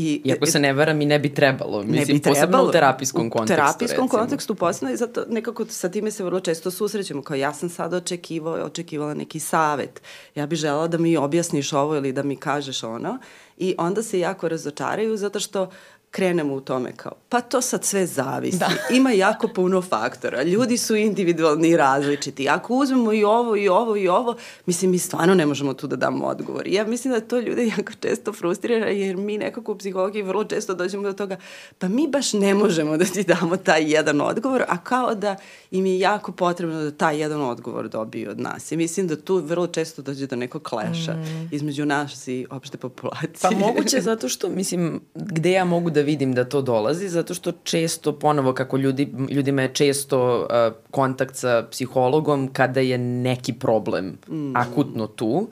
I, Iako se ne varam i ne bi trebalo, mislim, ne bi trebalo, posebno u terapijskom u kontekstu. U terapijskom recimo. kontekstu posebno i zato nekako sa time se vrlo često susrećemo, kao ja sam sad očekivao, očekivala neki savet, ja bih žela da mi objasniš ovo ili da mi kažeš ono i onda se jako razočaraju zato što krenemo u tome kao, pa to sad sve zavisi. Da. Ima jako puno faktora. Ljudi su individualni i različiti. Ako uzmemo i ovo, i ovo, i ovo, mislim, mi stvarno ne možemo tu da damo odgovor. I ja mislim da to ljude jako često frustrira, jer mi nekako u psihologiji vrlo često dođemo do toga, pa mi baš ne možemo da ti damo taj jedan odgovor, a kao da im je jako potrebno da taj jedan odgovor dobiju od nas. I mislim da tu vrlo često dođe do nekog kleša mm. između nas i opšte populacije. Pa moguće zato što, mislim, gde ja mogu da vidim da to dolazi, zato što često, ponovo kako ljudi, ljudima je često uh, kontakt sa psihologom kada je neki problem mm. akutno tu,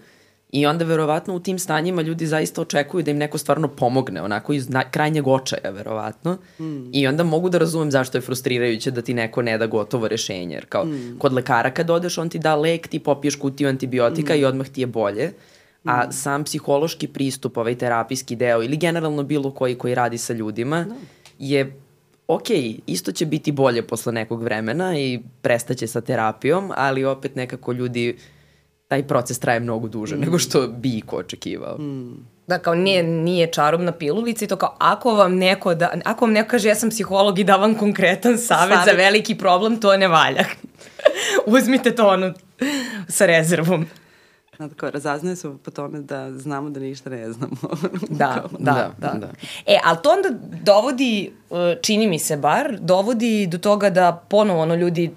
I onda verovatno u tim stanjima ljudi zaista očekuju da im neko stvarno pomogne, onako iz na, krajnjeg očaja verovatno. Mm. I onda mogu da razumem zašto je frustrirajuće da ti neko ne da gotovo rešenje. Jer kao mm. kod lekara kad odeš on ti da lek, ti popiješ kutiju antibiotika mm. i odmah ti je bolje. A mm. sam psihološki pristup, ovaj terapijski deo ili generalno bilo koji koji radi sa ljudima no. Da. je ok, isto će biti bolje posle nekog vremena i prestaće sa terapijom, ali opet nekako ljudi taj proces traje mnogo duže mm. nego što bi ko očekivao. Mm. Da, kao nije, nije čarobna pilulica i to kao ako vam neko, da, ako vam neko kaže ja sam psiholog i da vam konkretan savet, savet. za veliki problem, to ne valja. Uzmite to ono sa rezervom. Znate, kao, razaznaje se po tome da znamo da ništa ne znamo. da, da, da, da, da. E, ali to onda dovodi, e, čini mi se bar, dovodi do toga da ponovo ono ljudi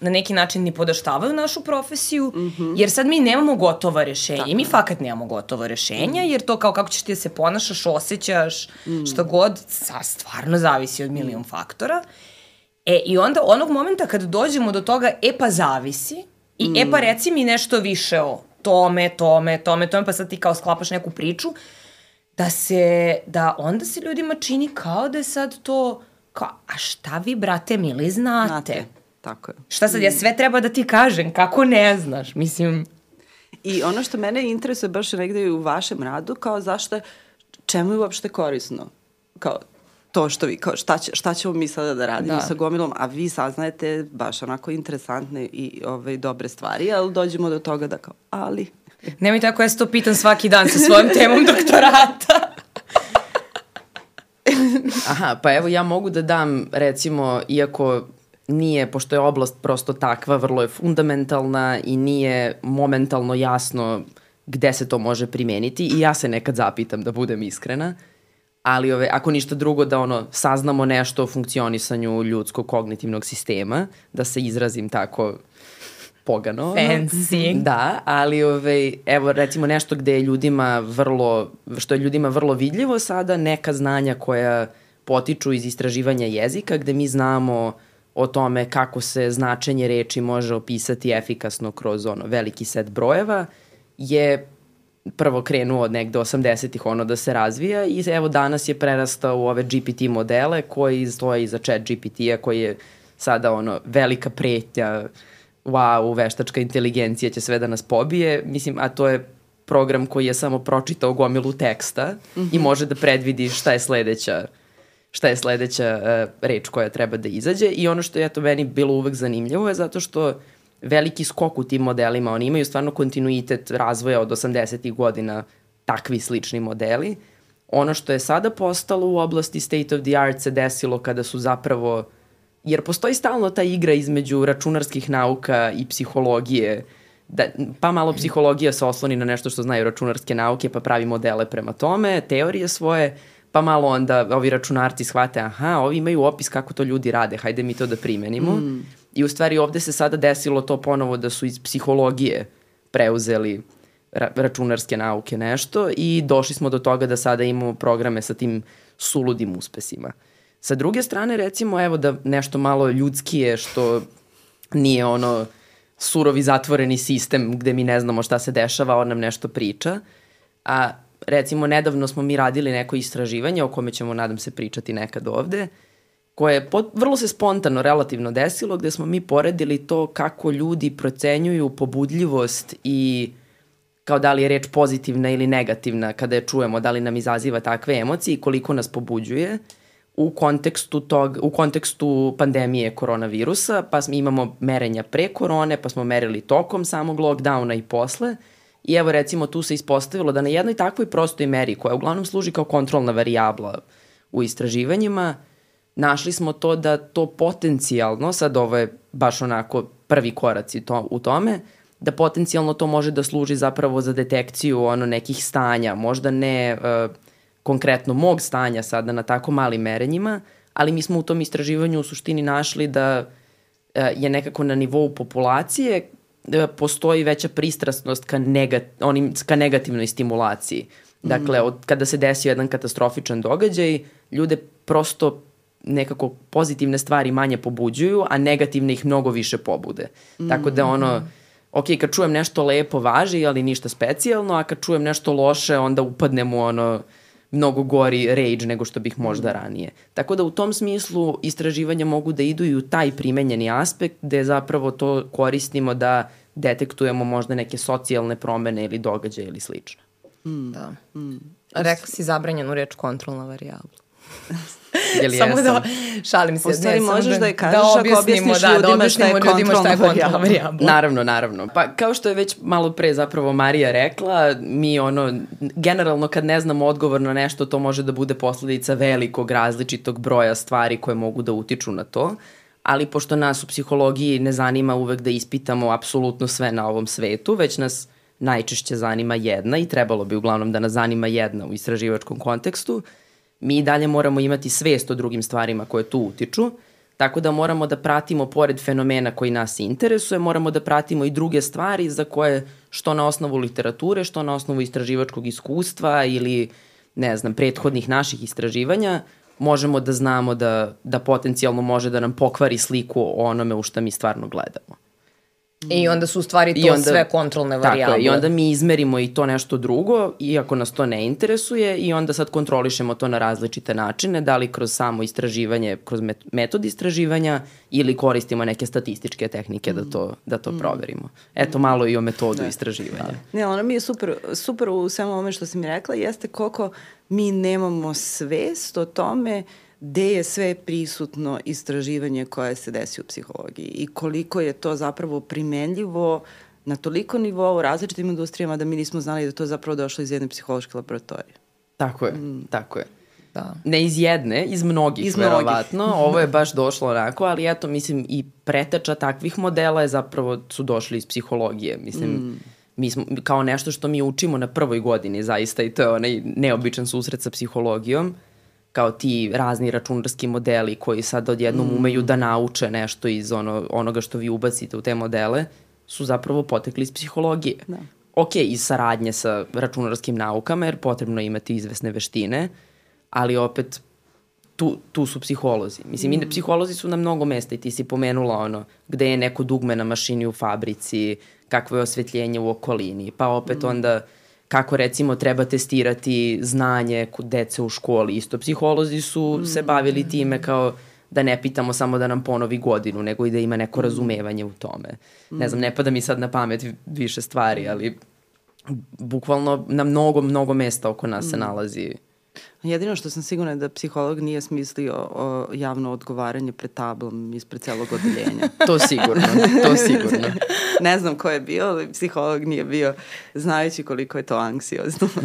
na neki način ni podaštavaju našu profesiju, mm -hmm. jer sad mi nemamo gotova rešenja. Tako. Mi fakat nemamo gotova rešenja, jer to kao kako ćeš ti da se ponašaš, osjećaš, mm. šta god, sa, stvarno zavisi od milion faktora. E, i onda onog momenta kad dođemo do toga, e pa zavisi, i mm. e pa reci mi nešto više o tome, tome, tome, tome, pa sad ti kao sklapaš neku priču, da se, da onda se ljudima čini kao da je sad to, kao, a šta vi, brate mili, znate? Znate, tako je. Šta sad, ja sve treba da ti kažem, kako ne znaš, mislim... I ono što mene interesuje baš negde u vašem radu, kao zašto, čemu je uopšte korisno? Kao, to što vi, kao šta, će, šta ćemo mi sada da radimo da. sa gomilom, a vi saznajete baš onako interesantne i ove, dobre stvari, ali dođemo do toga da kao, ali... Nemoj tako, ja se to pitam svaki dan sa svojom temom doktorata. Aha, pa evo ja mogu da dam, recimo, iako nije, pošto je oblast prosto takva, vrlo je fundamentalna i nije momentalno jasno gde se to može primeniti i ja se nekad zapitam da budem iskrena ali ove, ako ništa drugo da ono saznamo nešto o funkcionisanju ljudskog kognitivnog sistema, da se izrazim tako pogano. Fancy. Da, ali ove, evo recimo nešto gde je ljudima vrlo, što je ljudima vrlo vidljivo sada, neka znanja koja potiču iz istraživanja jezika, gde mi znamo o tome kako se značenje reči može opisati efikasno kroz ono veliki set brojeva, je prvo krenuo od negde 80-ih ono da se razvija i evo danas je prerastao u ove GPT modele koji stoje iza chat GPT-a koji je sada ono velika pretnja. Wow, veštačka inteligencija će sve da nas pobije, mislim, a to je program koji je samo pročitao gomilu teksta mm -hmm. i može da predvidi šta je sledeća šta je sledeća uh, reč koja treba da izađe. I ono što je to meni bilo uvek zanimljivo je zato što veliki skok u tim modelima, oni imaju stvarno kontinuitet razvoja od 80. godina takvi slični modeli. Ono što je sada postalo u oblasti state of the art se desilo kada su zapravo, jer postoji stalno ta igra između računarskih nauka i psihologije, da, pa malo psihologija se osloni na nešto što znaju računarske nauke, pa pravi modele prema tome, teorije svoje, pa malo onda ovi računarci shvate, aha, ovi imaju opis kako to ljudi rade, hajde mi to da primenimo. Mm. I u stvari ovde se sada desilo to ponovo da su iz psihologije preuzeli ra računarske nauke nešto i došli smo do toga da sada imamo programe sa tim suludim uspesima. Sa druge strane, recimo, evo da nešto malo ljudskije što nije ono surovi zatvoreni sistem gde mi ne znamo šta se dešava, on nam nešto priča. A recimo nedavno smo mi radili neko istraživanje o kome ćemo nadam se pričati nekad ovde, koje je pot, vrlo se spontano relativno desilo gde smo mi poredili to kako ljudi procenjuju pobudljivost i kao da li je reč pozitivna ili negativna kada je čujemo, da li nam izaziva takve emocije i koliko nas pobuđuje u kontekstu, tog, u kontekstu pandemije koronavirusa, pa imamo merenja pre korone, pa smo merili tokom samog lockdowna i posle. I evo recimo tu se ispostavilo da na jednoj takvoj prostoj meri, koja uglavnom služi kao kontrolna varijabla u istraživanjima, našli smo to da to potencijalno, sad ovo je baš onako prvi koraci to, u tome, da potencijalno to može da služi zapravo za detekciju ono nekih stanja, možda ne uh, konkretno mog stanja sada na tako malim merenjima, ali mi smo u tom istraživanju u suštini našli da uh, je nekako na nivou populacije da postoji veća pristrasnost ka, negat, onim, ka negativnoj stimulaciji. Dakle, mm. od, kada se desio jedan katastrofičan događaj, ljude prosto nekako pozitivne stvari manje pobuđuju, a negativne ih mnogo više pobude. Mm. Tako da ono, ok, kad čujem nešto lepo važi, ali ništa specijalno, a kad čujem nešto loše, onda upadnem u ono mnogo gori rage nego što bih možda ranije. Tako da u tom smislu istraživanja mogu da idu i u taj primenjeni aspekt gde zapravo to koristimo da detektujemo možda neke socijalne promene ili događaje ili slično. Mm. Da. Mm. Rekla si zabranjenu reč kontrolna varijabla. Jel samo da šalim se. U stvari možeš da, da je kažeš da ako objasniš da, ljudima, da šta je ljudima šta je kontrolna varijabla. Naravno, naravno. Pa kao što je već malo pre zapravo Marija rekla, mi ono, generalno kad ne znamo odgovor na nešto, to može da bude posledica velikog različitog broja stvari koje mogu da utiču na to ali pošto nas u psihologiji ne zanima uvek da ispitamo apsolutno sve na ovom svetu, već nas najčešće zanima jedna i trebalo bi uglavnom da nas zanima jedna u istraživačkom kontekstu, mi dalje moramo imati svest o drugim stvarima koje tu utiču, tako da moramo da pratimo pored fenomena koji nas interesuje, moramo da pratimo i druge stvari za koje što na osnovu literature, što na osnovu istraživačkog iskustva ili ne znam, prethodnih naših istraživanja, možemo da znamo da, da potencijalno može da nam pokvari sliku o onome u šta mi stvarno gledamo. I onda su u stvari to onda, sve kontrolne varijable. Tako je, i onda mi izmerimo i to nešto drugo, iako nas to ne interesuje, i onda sad kontrolišemo to na različite načine, da li kroz samo istraživanje, kroz metod istraživanja, ili koristimo neke statističke tehnike mm. da to, da to mm. proverimo. Eto, malo i o metodu da. istraživanja. Da. Ne, ono mi je super, super u svemu ovome što si mi rekla, jeste koliko mi nemamo svest o tome uh, gde je sve prisutno istraživanje koje se desi u psihologiji i koliko je to zapravo primenljivo na toliko nivoa u različitim industrijama da mi nismo znali da to zapravo došlo iz jedne psihološke laboratorije. Tako je, mm. tako je. Da. Ne iz jedne, iz mnogih, iz mnogih. verovatno. Ovo je baš došlo onako, ali eto, mislim, i preteča takvih modela je zapravo su došli iz psihologije. Mislim, mm. mi smo, kao nešto što mi učimo na prvoj godini zaista i to je onaj neobičan susret sa psihologijom kao ti razni računarski modeli koji sad odjednom mm. umeju da nauče nešto iz ono, onoga što vi ubacite u te modele, su zapravo potekli iz psihologije. Da. Ok, iz saradnje sa računarskim naukama, jer potrebno imati izvesne veštine, ali opet tu, tu su psiholozi. Mislim, mm. psiholozi su na mnogo mesta i ti si pomenula ono, gde je neko dugme na mašini u fabrici, kakvo je osvetljenje u okolini, pa opet mm. onda kako recimo treba testirati znanje kod dece u školi. Isto psiholozi su mm. se bavili time kao da ne pitamo samo da nam ponovi godinu, nego i da ima neko razumevanje u tome. Ne znam, ne pada mi sad na pamet više stvari, ali bukvalno na mnogo, mnogo mesta oko nas se mm. nalazi Jedino što sam sigurna je da psiholog nije smislio o javno odgovaranje pred tablom ispred celog odeljenja. to sigurno, to sigurno. ne znam ko je bio, ali psiholog nije bio, znajući koliko je to anksiozno.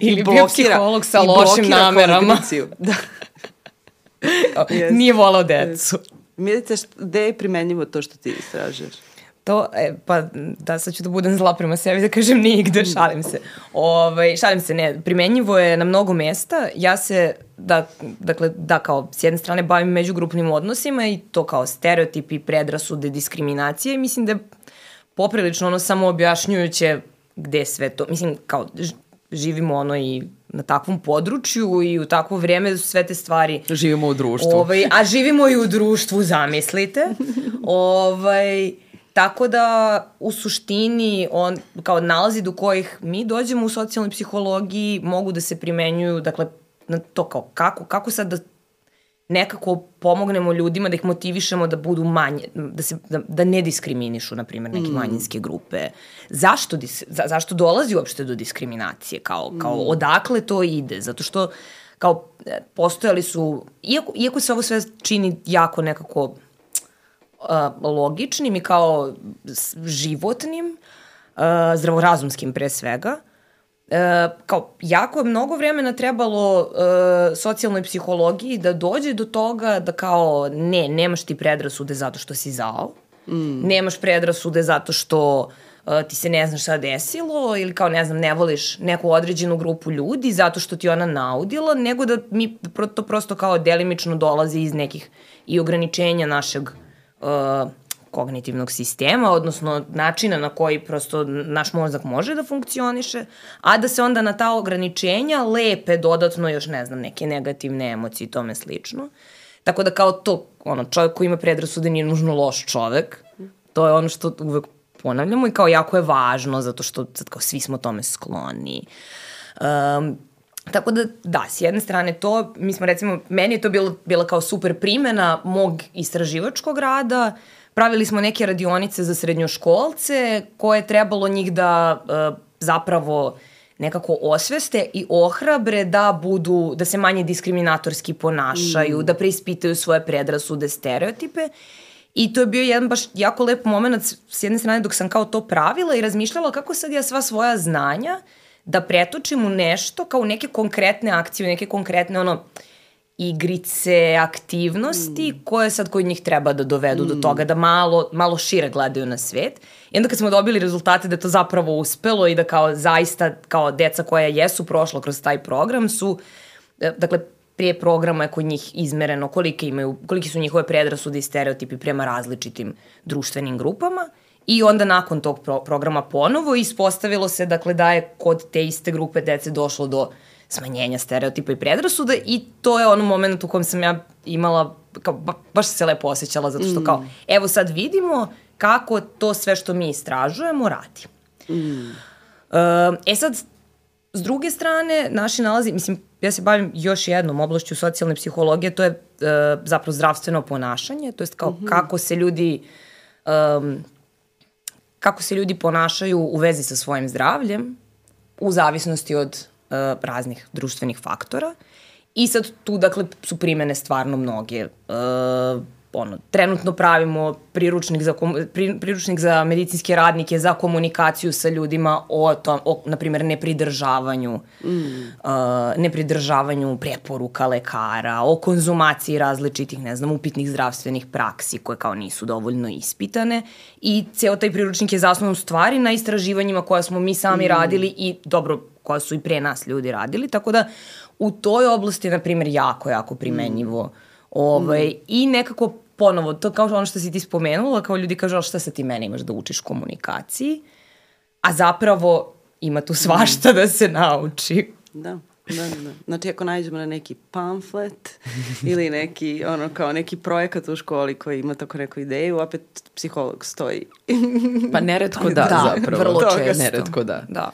Ili bio psiholog sa lošim namerama. Da. yes. Nije volao decu. Vidite, gde je primenjivo to što ti istražuješ? To, e, pa da sad ću da budem zla prema sebi da kažem nigde, šalim se. Ovaj, šalim se, ne, primenjivo je na mnogo mesta. Ja se, da, dakle, da kao s jedne strane bavim međugrupnim odnosima i to kao stereotipi, predrasude, diskriminacije i mislim da je poprilično ono samo objašnjujuće gde sve to, mislim kao živimo ono i na takvom području i u takvo vrijeme su sve te stvari... Živimo u društvu. Ovaj, a živimo i u društvu, zamislite. ovaj, Tako da u suštini on, kao nalazi do kojih mi dođemo u socijalnoj psihologiji mogu da se primenjuju, dakle, na to kao kako, kako sad da nekako pomognemo ljudima da ih motivišemo da budu manje, da, se, da, da ne diskriminišu, na primjer, neke mm. manjinske grupe. Zašto, dis, za, zašto dolazi uopšte do diskriminacije? Kao, kao mm. odakle to ide? Zato što kao e, postojali su, iako, iako se ovo sve čini jako nekako logičnim i kao životnim, zdravorazumskim pre svega. Uh, kao jako je mnogo vremena trebalo uh, socijalnoj psihologiji da dođe do toga da kao ne, nemaš ti predrasude zato što si zao, mm. nemaš predrasude zato što uh, ti se ne znaš šta desilo ili kao ne znam ne voliš neku određenu grupu ljudi zato što ti ona naudila, nego da mi to prosto kao delimično dolazi iz nekih i ograničenja našeg uh, uh, kognitivnog sistema, odnosno načina na koji prosto naš mozak može da funkcioniše, a da se onda na ta ograničenja lepe dodatno još, ne znam, neke negativne emocije i tome slično. Tako da kao to, ono, čovjek koji ima predrasude nije nužno loš čovek, to je ono što uvek ponavljamo i kao jako je važno zato što sad kao svi smo tome skloni. Um, Tako da, da, s jedne strane to, mi smo recimo, meni je to bilo, bila kao super primena mog istraživačkog rada, pravili smo neke radionice za srednjoškolce koje je trebalo njih da uh, zapravo nekako osveste i ohrabre da budu, da se manje diskriminatorski ponašaju, mm. da preispitaju svoje predrasude, stereotipe. I to je bio jedan baš jako lep moment s jedne strane dok sam kao to pravila i razmišljala kako sad ja sva svoja znanja da pretočim u nešto kao neke konkretne akcije, neke konkretne ono igrice, aktivnosti mm. koje sad kod njih treba da dovedu mm. do toga da malo, malo šire gledaju na svet. I onda kad smo dobili rezultate da je to zapravo uspelo i da kao zaista kao deca koja jesu prošla kroz taj program su, e, dakle, prije programa je kod njih izmereno kolike, imaju, koliki su njihove predrasude i stereotipi prema različitim društvenim grupama. I onda nakon tog pro programa ponovo ispostavilo se dakle, da je kod te iste grupe dece došlo do smanjenja stereotipa i predrasuda i to je ono moment u kojem sam ja imala, kao, ba, baš se lepo osjećala zato što kao, mm. evo sad vidimo kako to sve što mi istražujemo radi. Mm. E sad, s druge strane, naši nalazi, mislim, ja se bavim još jednom oblašću socijalne psihologije, to je e, zapravo zdravstveno ponašanje, to jest kao mm -hmm. kako se ljudi um, kako se ljudi ponašaju u vezi sa svojim zdravljem u zavisnosti od uh, raznih društvenih faktora. I sad tu, dakle, su primene stvarno mnoge. Uh, ono, trenutno pravimo priručnik za, pri, priručnik za medicinske radnike za komunikaciju sa ljudima o, tom, o na primjer, nepridržavanju, mm. uh, nepridržavanju preporuka lekara, o konzumaciji različitih, ne znam, upitnih zdravstvenih praksi koje kao nisu dovoljno ispitane i ceo taj priručnik je zasnovan u stvari na istraživanjima koja smo mi sami mm. radili i dobro, koja su i pre nas ljudi radili, tako da u toj oblasti na primjer, jako, jako primenjivo mm. Ovaj, mm. I nekako ponovo, to kao ono što si ti spomenula, kao ljudi kažu, šta sa ti mene imaš da učiš komunikaciji, a zapravo ima tu svašta mm. da se nauči. Da. Da, da, da. Znači, ako nađemo na neki pamflet ili neki, ono, kao neki projekat u školi koji ima tako neku ideju, opet psiholog stoji. pa neretko da, da zapravo. vrlo često. Neretko da. Da.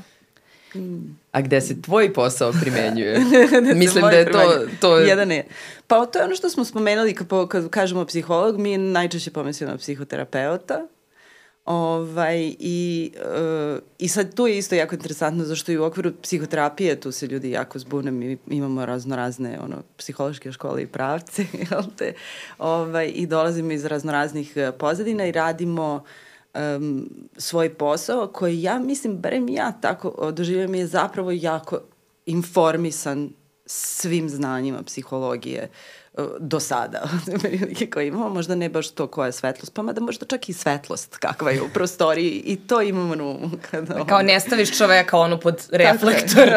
A gde se tvoj posao primenjuje? Mislim da je to... to... Jedan je. Pa to je ono što smo spomenuli kad, kad kažemo psiholog, mi najčešće pomislimo na psihoterapeuta, Ovaj, i, uh, I sad tu je isto jako interesantno zašto i u okviru psihoterapije tu se ljudi jako zbune, mi imamo razno razne ono, psihološke škole i pravce, jel te? Ovaj, I dolazimo iz razno raznih e, pozadina i radimo um, svoj posao koji ja mislim, barem ja tako doživljam je zapravo jako informisan svim znanjima psihologije. Uh, do sada koje imamo, možda ne baš to koja je svetlost, pa mada možda čak i svetlost kakva je u prostoriji i to imamo na umu. Kada, Kao ne staviš čoveka ono pod reflektor.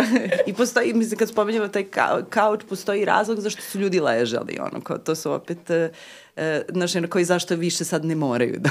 I postoji, mislim, kad spomenjamo taj kauč, postoji razlog zašto su ljudi ležali, ono, kao to su opet uh, e, znaš, koji zašto više sad ne moraju da,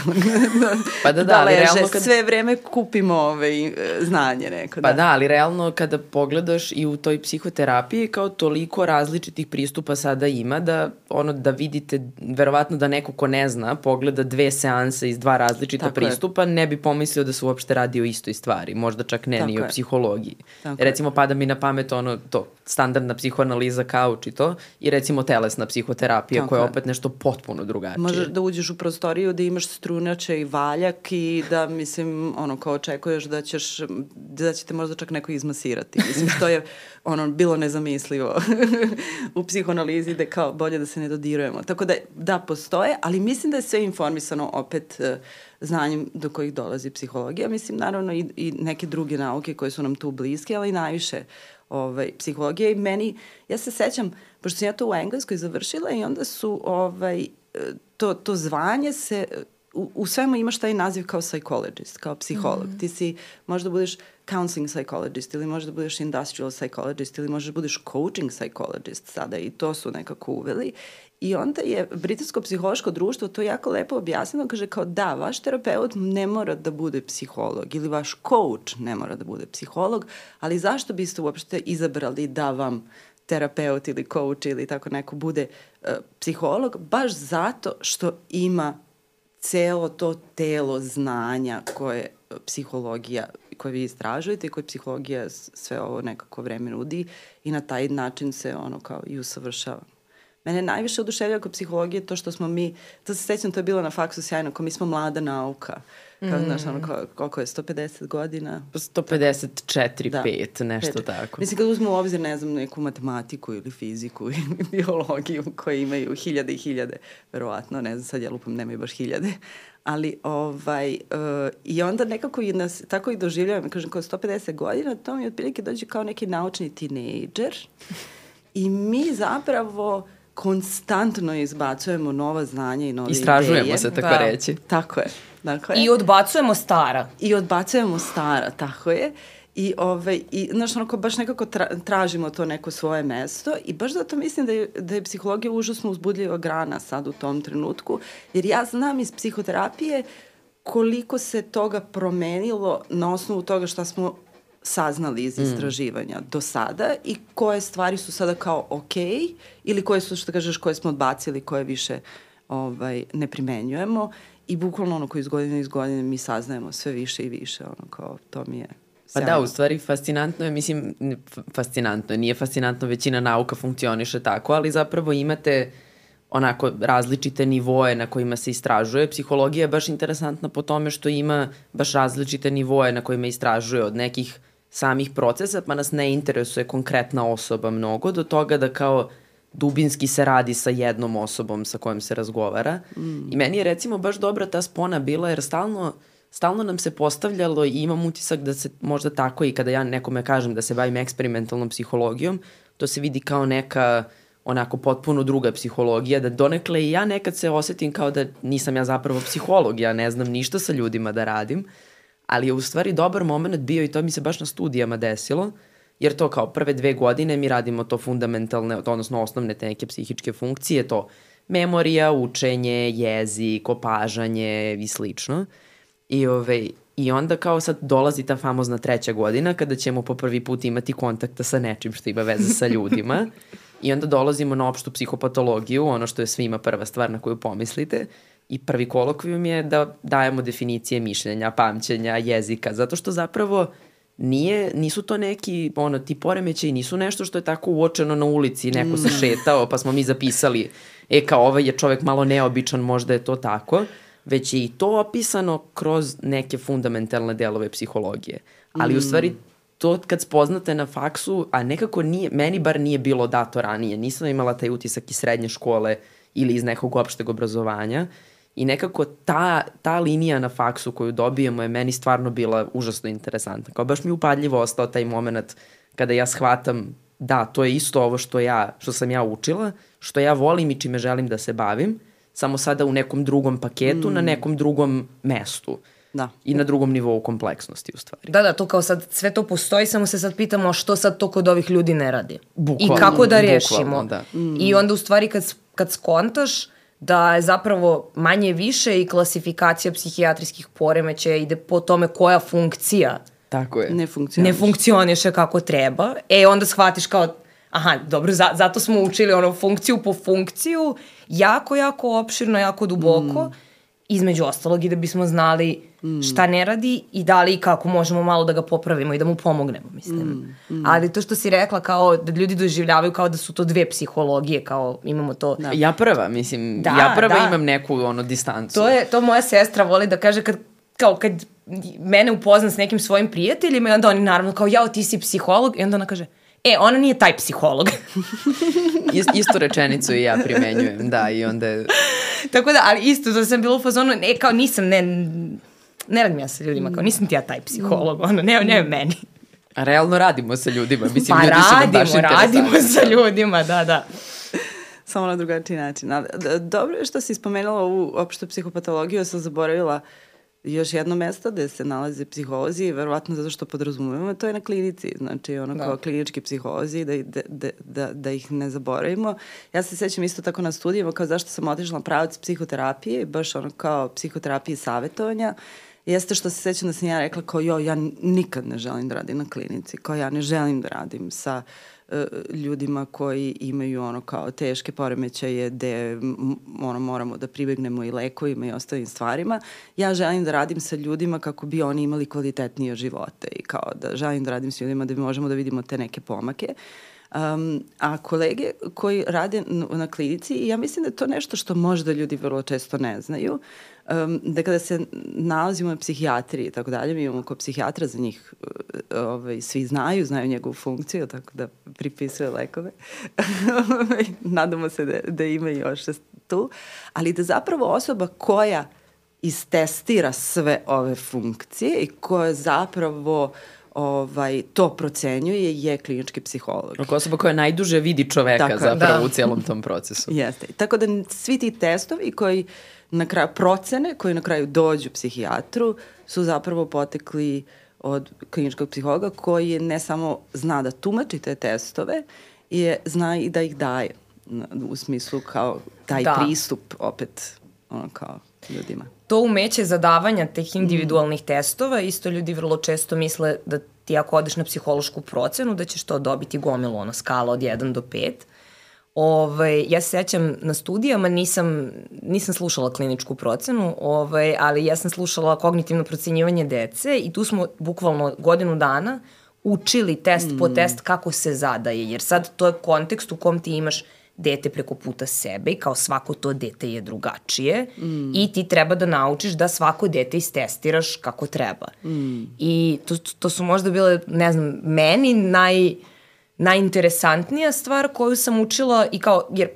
da, pa da, da, da leže. Realno kad... Sve vreme kupimo ove, znanje neko. Pa da. da, ali realno kada pogledaš i u toj psihoterapiji kao toliko različitih pristupa sada ima da ono da vidite, verovatno da neko ko ne zna pogleda dve seanse iz dva različita Tako pristupa, je. ne bi pomislio da se uopšte radi o istoj stvari, možda čak ne Tako ni o psihologiji. Tako recimo je. pada mi na pamet ono to, standardna psihoanaliza kauč i to, i recimo telesna psihoterapija Tako koja je opet nešto potpuno potpuno drugačije. Možeš da uđeš u prostoriju da imaš strunače i valjak i da, mislim, ono, kao očekuješ da ćeš, da će te možda čak neko izmasirati. Mislim, što je, ono, bilo nezamislivo u psihoanalizi da kao bolje da se ne dodirujemo. Tako da, da, postoje, ali mislim da je sve informisano opet uh, znanjem do kojih dolazi psihologija. Mislim, naravno, i, i neke druge nauke koje su nam tu bliske, ali najviše ovaj, psihologija i meni, ja se sećam, pošto sam ja to u Engleskoj završila i onda su ovaj, to, to zvanje se u, u svemu imaš taj naziv kao psychologist, kao psiholog. Mm. Ti si, možda budeš counseling psychologist ili možda budeš industrial psychologist ili možda budeš coaching psychologist sada i to su nekako uveli. I onda je Britansko psihološko društvo to jako lepo objasnilo, kaže kao da, vaš terapeut ne mora da bude psiholog ili vaš coach ne mora da bude psiholog, ali zašto biste uopšte izabrali da vam terapeut ili coach ili tako neko bude uh, psiholog, baš zato što ima celo to telo znanja koje e, psihologija, koje vi istražujete i koje psihologija sve ovo nekako vreme nudi i na taj način se ono kao i usavršava. Mene najviše oduševljava kod psihologije to što smo mi, to se sećam, to je bilo na faksu sjajno, kao mi smo mlada nauka. Kao, mm. znaš, ono, kao, koliko je, 150 godina? 154, da, 5, nešto 5. tako. Mislim, kad uzmemo u obzir, ne znam, neku matematiku ili fiziku ili biologiju koje imaju hiljade i hiljade, verovatno, ne znam, sad ja lupam, nemaju baš hiljade, ali ovaj, uh, i onda nekako i nas, tako i doživljavam, kažem, kao 150 godina, to mi otprilike dođe kao neki naučni tinejdžer i mi zapravo konstantno izbacujemo nova znanja i nove Istražujemo ideje. se, tako da. reći. Tako je. Dakle, I odbacujemo stara. I odbacujemo stara, tako je. I, ovaj, i znaš, onako, baš nekako tra, tražimo to neko svoje mesto i baš zato mislim da je, da je psihologija užasno uzbudljiva grana sad u tom trenutku, jer ja znam iz psihoterapije koliko se toga promenilo na osnovu toga šta smo saznali iz mm. istraživanja mm. do sada i koje stvari su sada kao ok ili koje su, što kažeš, koje smo odbacili, koje više ovaj, ne primenjujemo i bukvalno ono koji iz godine iz godine mi saznajemo sve više i više, ono kao to mi je Pa da, u stvari fascinantno je, mislim, fascinantno je, nije fascinantno, većina nauka funkcioniše tako, ali zapravo imate onako različite nivoe na kojima se istražuje. Psihologija je baš interesantna po tome što ima baš različite nivoe na kojima istražuje od nekih samih procesa, pa nas ne interesuje konkretna osoba mnogo, do toga da kao dubinski se radi sa jednom osobom sa kojom se razgovara. Mm. I meni je recimo baš dobra ta spona bila jer stalno, stalno nam se postavljalo i imam utisak da se možda tako i kada ja nekome kažem da se bavim eksperimentalnom psihologijom, to se vidi kao neka onako potpuno druga psihologija, da donekle i ja nekad se osetim kao da nisam ja zapravo psiholog, ja ne znam ništa sa ljudima da radim, ali je u stvari dobar moment bio i to mi se baš na studijama desilo, jer to kao prve dve godine mi radimo to fundamentalne, odnosno osnovne te neke psihičke funkcije, to memorija, učenje, jezik, opažanje i slično. I, ovaj, I onda kao sad dolazi ta famozna treća godina kada ćemo po prvi put imati kontakta sa nečim što ima veze sa ljudima. I onda dolazimo na opštu psihopatologiju, ono što je svima prva stvar na koju pomislite. I prvi kolokvijum je da dajemo definicije mišljenja, pamćenja, jezika, zato što zapravo nije, nisu to neki, ono, ti poremećaj nisu nešto što je tako uočeno na ulici, neko se šetao, pa smo mi zapisali, e, kao ovaj je čovek malo neobičan, možda je to tako, već je i to opisano kroz neke fundamentalne delove psihologije. Ali mm. u stvari to kad spoznate na faksu, a nekako nije, meni bar nije bilo dato ranije, nisam imala taj utisak iz srednje škole ili iz nekog opšteg obrazovanja i nekako ta, ta linija na faksu koju dobijemo je meni stvarno bila užasno interesantna. Kao baš mi upadljivo ostao taj moment kada ja shvatam da, to je isto ovo što ja, što sam ja učila, što ja volim i čime želim da se bavim, samo sada u nekom drugom paketu, mm. na nekom drugom mestu. Da. I na drugom nivou kompleksnosti u stvari. Da, da, to kao sad sve to postoji, samo se sad pitamo što sad to kod ovih ljudi ne radi. Bukvalno, I kako da rešimo. da. Mm. I onda u stvari kad, kad skontaš da je zapravo manje više i klasifikacija psihijatrijskih poremećaja ide po tome koja funkcija Tako je. Ne funkcioniše. ne funkcioniše kako treba, e onda shvatiš kao aha, dobro, za, zato smo učili ono funkciju po funkciju, jako, jako opširno, jako duboko, mm. Između ostalog i da bismo znali mm. šta ne radi i da li i kako možemo malo da ga popravimo i da mu pomognemo, mislim. Mm. Mm. Ali to što si rekla kao da ljudi doživljavaju kao da su to dve psihologije, kao imamo to... Da. Ja prva, mislim, da, ja prva da. imam neku ono distancu. To je, to moja sestra voli da kaže kad, kao kad mene upozna s nekim svojim prijateljima i onda oni naravno kao, jao, ti si psiholog i onda ona kaže, e, ona nije taj psiholog. Ist, istu rečenicu i ja primenjujem, da, i onda je... Tako da, ali isto, da sam bila u fazonu, ne, kao nisam, ne, ne radim ja sa ljudima, kao nisam ti ja taj psiholog, ono, ne, ne meni. A realno radimo sa ljudima, mislim, pa ljudi su nam baš radimo, radimo sa ljudima, da, da. Samo na drugačiji način. Ali, dobro je što si spomenula ovu opštu psihopatologiju, sam zaboravila uh, još jedno mesto gde se nalaze psiholozi, verovatno zato što podrazumujemo, to je na klinici, znači ono da. kao klinički psiholozi, da, da, da, da, da ih ne zaboravimo. Ja se sećam isto tako na studijama, kao zašto sam otišla na pravac psihoterapije, baš ono kao psihoterapije savjetovanja, jeste što se sećam da sam ja rekla kao jo, ja nikad ne želim da radim na klinici, kao ja ne želim da radim sa uh, E, ljudima koji imaju ono kao teške poremećaje gde ono, moramo da pribegnemo i lekovima i ostalim stvarima. Ja želim da radim sa ljudima kako bi oni imali kvalitetnije živote i kao da želim da radim sa ljudima da bi možemo da vidimo te neke pomake. Um, a kolege koji rade na klinici, ja mislim da je to nešto što možda ljudi vrlo često ne znaju, um, da kada se nalazimo na psihijatriji i tako dalje, mi imamo ko psihijatra za njih, uh, ovaj, svi znaju, znaju njegovu funkciju, tako da pripisuje lekove. Ovaj, nadamo se da, da ima još tu. Ali da zapravo osoba koja istestira sve ove funkcije i koja zapravo ovaj, to procenjuje je klinički psiholog. Ako osoba koja najduže vidi čoveka Tako, zapravo da. u cijelom tom procesu. Jeste. Tako da svi ti testovi koji na kraju procene koji na kraju dođu psihijatru su zapravo potekli od kliničkog psihologa koji ne samo zna da tumači te testove, je, zna i da ih daje u smislu kao taj da. pristup opet ono kao ljudima. To umeće zadavanja teh individualnih mm. testova, isto ljudi vrlo često misle da ti ako odeš na psihološku procenu da ćeš to dobiti gomilu, ono skala od 1 do 5, Ovaj, ja se sećam na studijama, nisam, nisam slušala kliničku procenu, ovaj, ali ja sam slušala kognitivno procenjivanje dece i tu smo bukvalno godinu dana učili test mm. po test kako se zadaje, jer sad to je kontekst u kom ti imaš dete preko puta sebe i kao svako to dete je drugačije mm. i ti treba da naučiš da svako dete istestiraš kako treba. Mm. I to, to su možda bile, ne znam, meni naj najinteresantnija stvar koju sam učila i kao, jer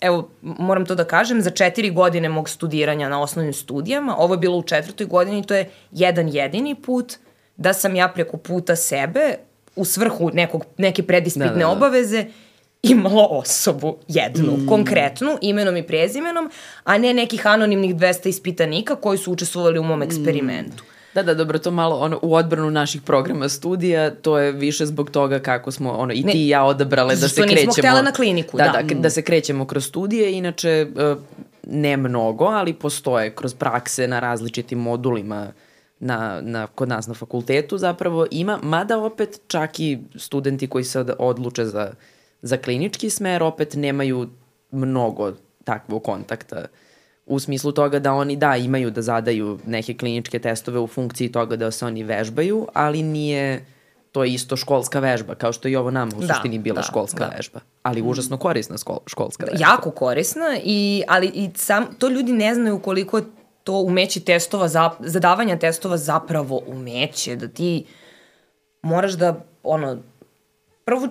evo, moram to da kažem, za četiri godine mog studiranja na osnovnim studijama, ovo je bilo u četvrtoj godini, to je jedan jedini put da sam ja preko puta sebe u svrhu nekog, neke predispitne da, da, da. obaveze imala osobu jednu, mm. konkretnu, imenom i prezimenom, a ne nekih anonimnih 200 ispitanika koji su učestvovali u mom mm. eksperimentu. Mm. Da, da, dobro, to malo ono, u odbranu naših programa studija, to je više zbog toga kako smo ono, i ne, ti i ja odabrale da se krećemo... Što nismo htjela na kliniku, da. Da, da, da se krećemo kroz studije, inače uh, ne mnogo, ali postoje kroz prakse na različitim modulima na, na, kod nas na fakultetu zapravo ima, mada opet čak i studenti koji se odluče za, za klinički smer opet nemaju mnogo takvog kontakta u smislu toga da oni da imaju da zadaju neke kliničke testove u funkciji toga da se oni vežbaju, ali nije to je isto školska vežba, kao što i ovo nama u da, suštini bila da, školska da. vežba. Ali užasno korisna školska vežba. Jako korisna, i, ali i sam, to ljudi ne znaju koliko to umeće testova, za, zadavanja testova zapravo umeće, da ti moraš da, ono, prvo,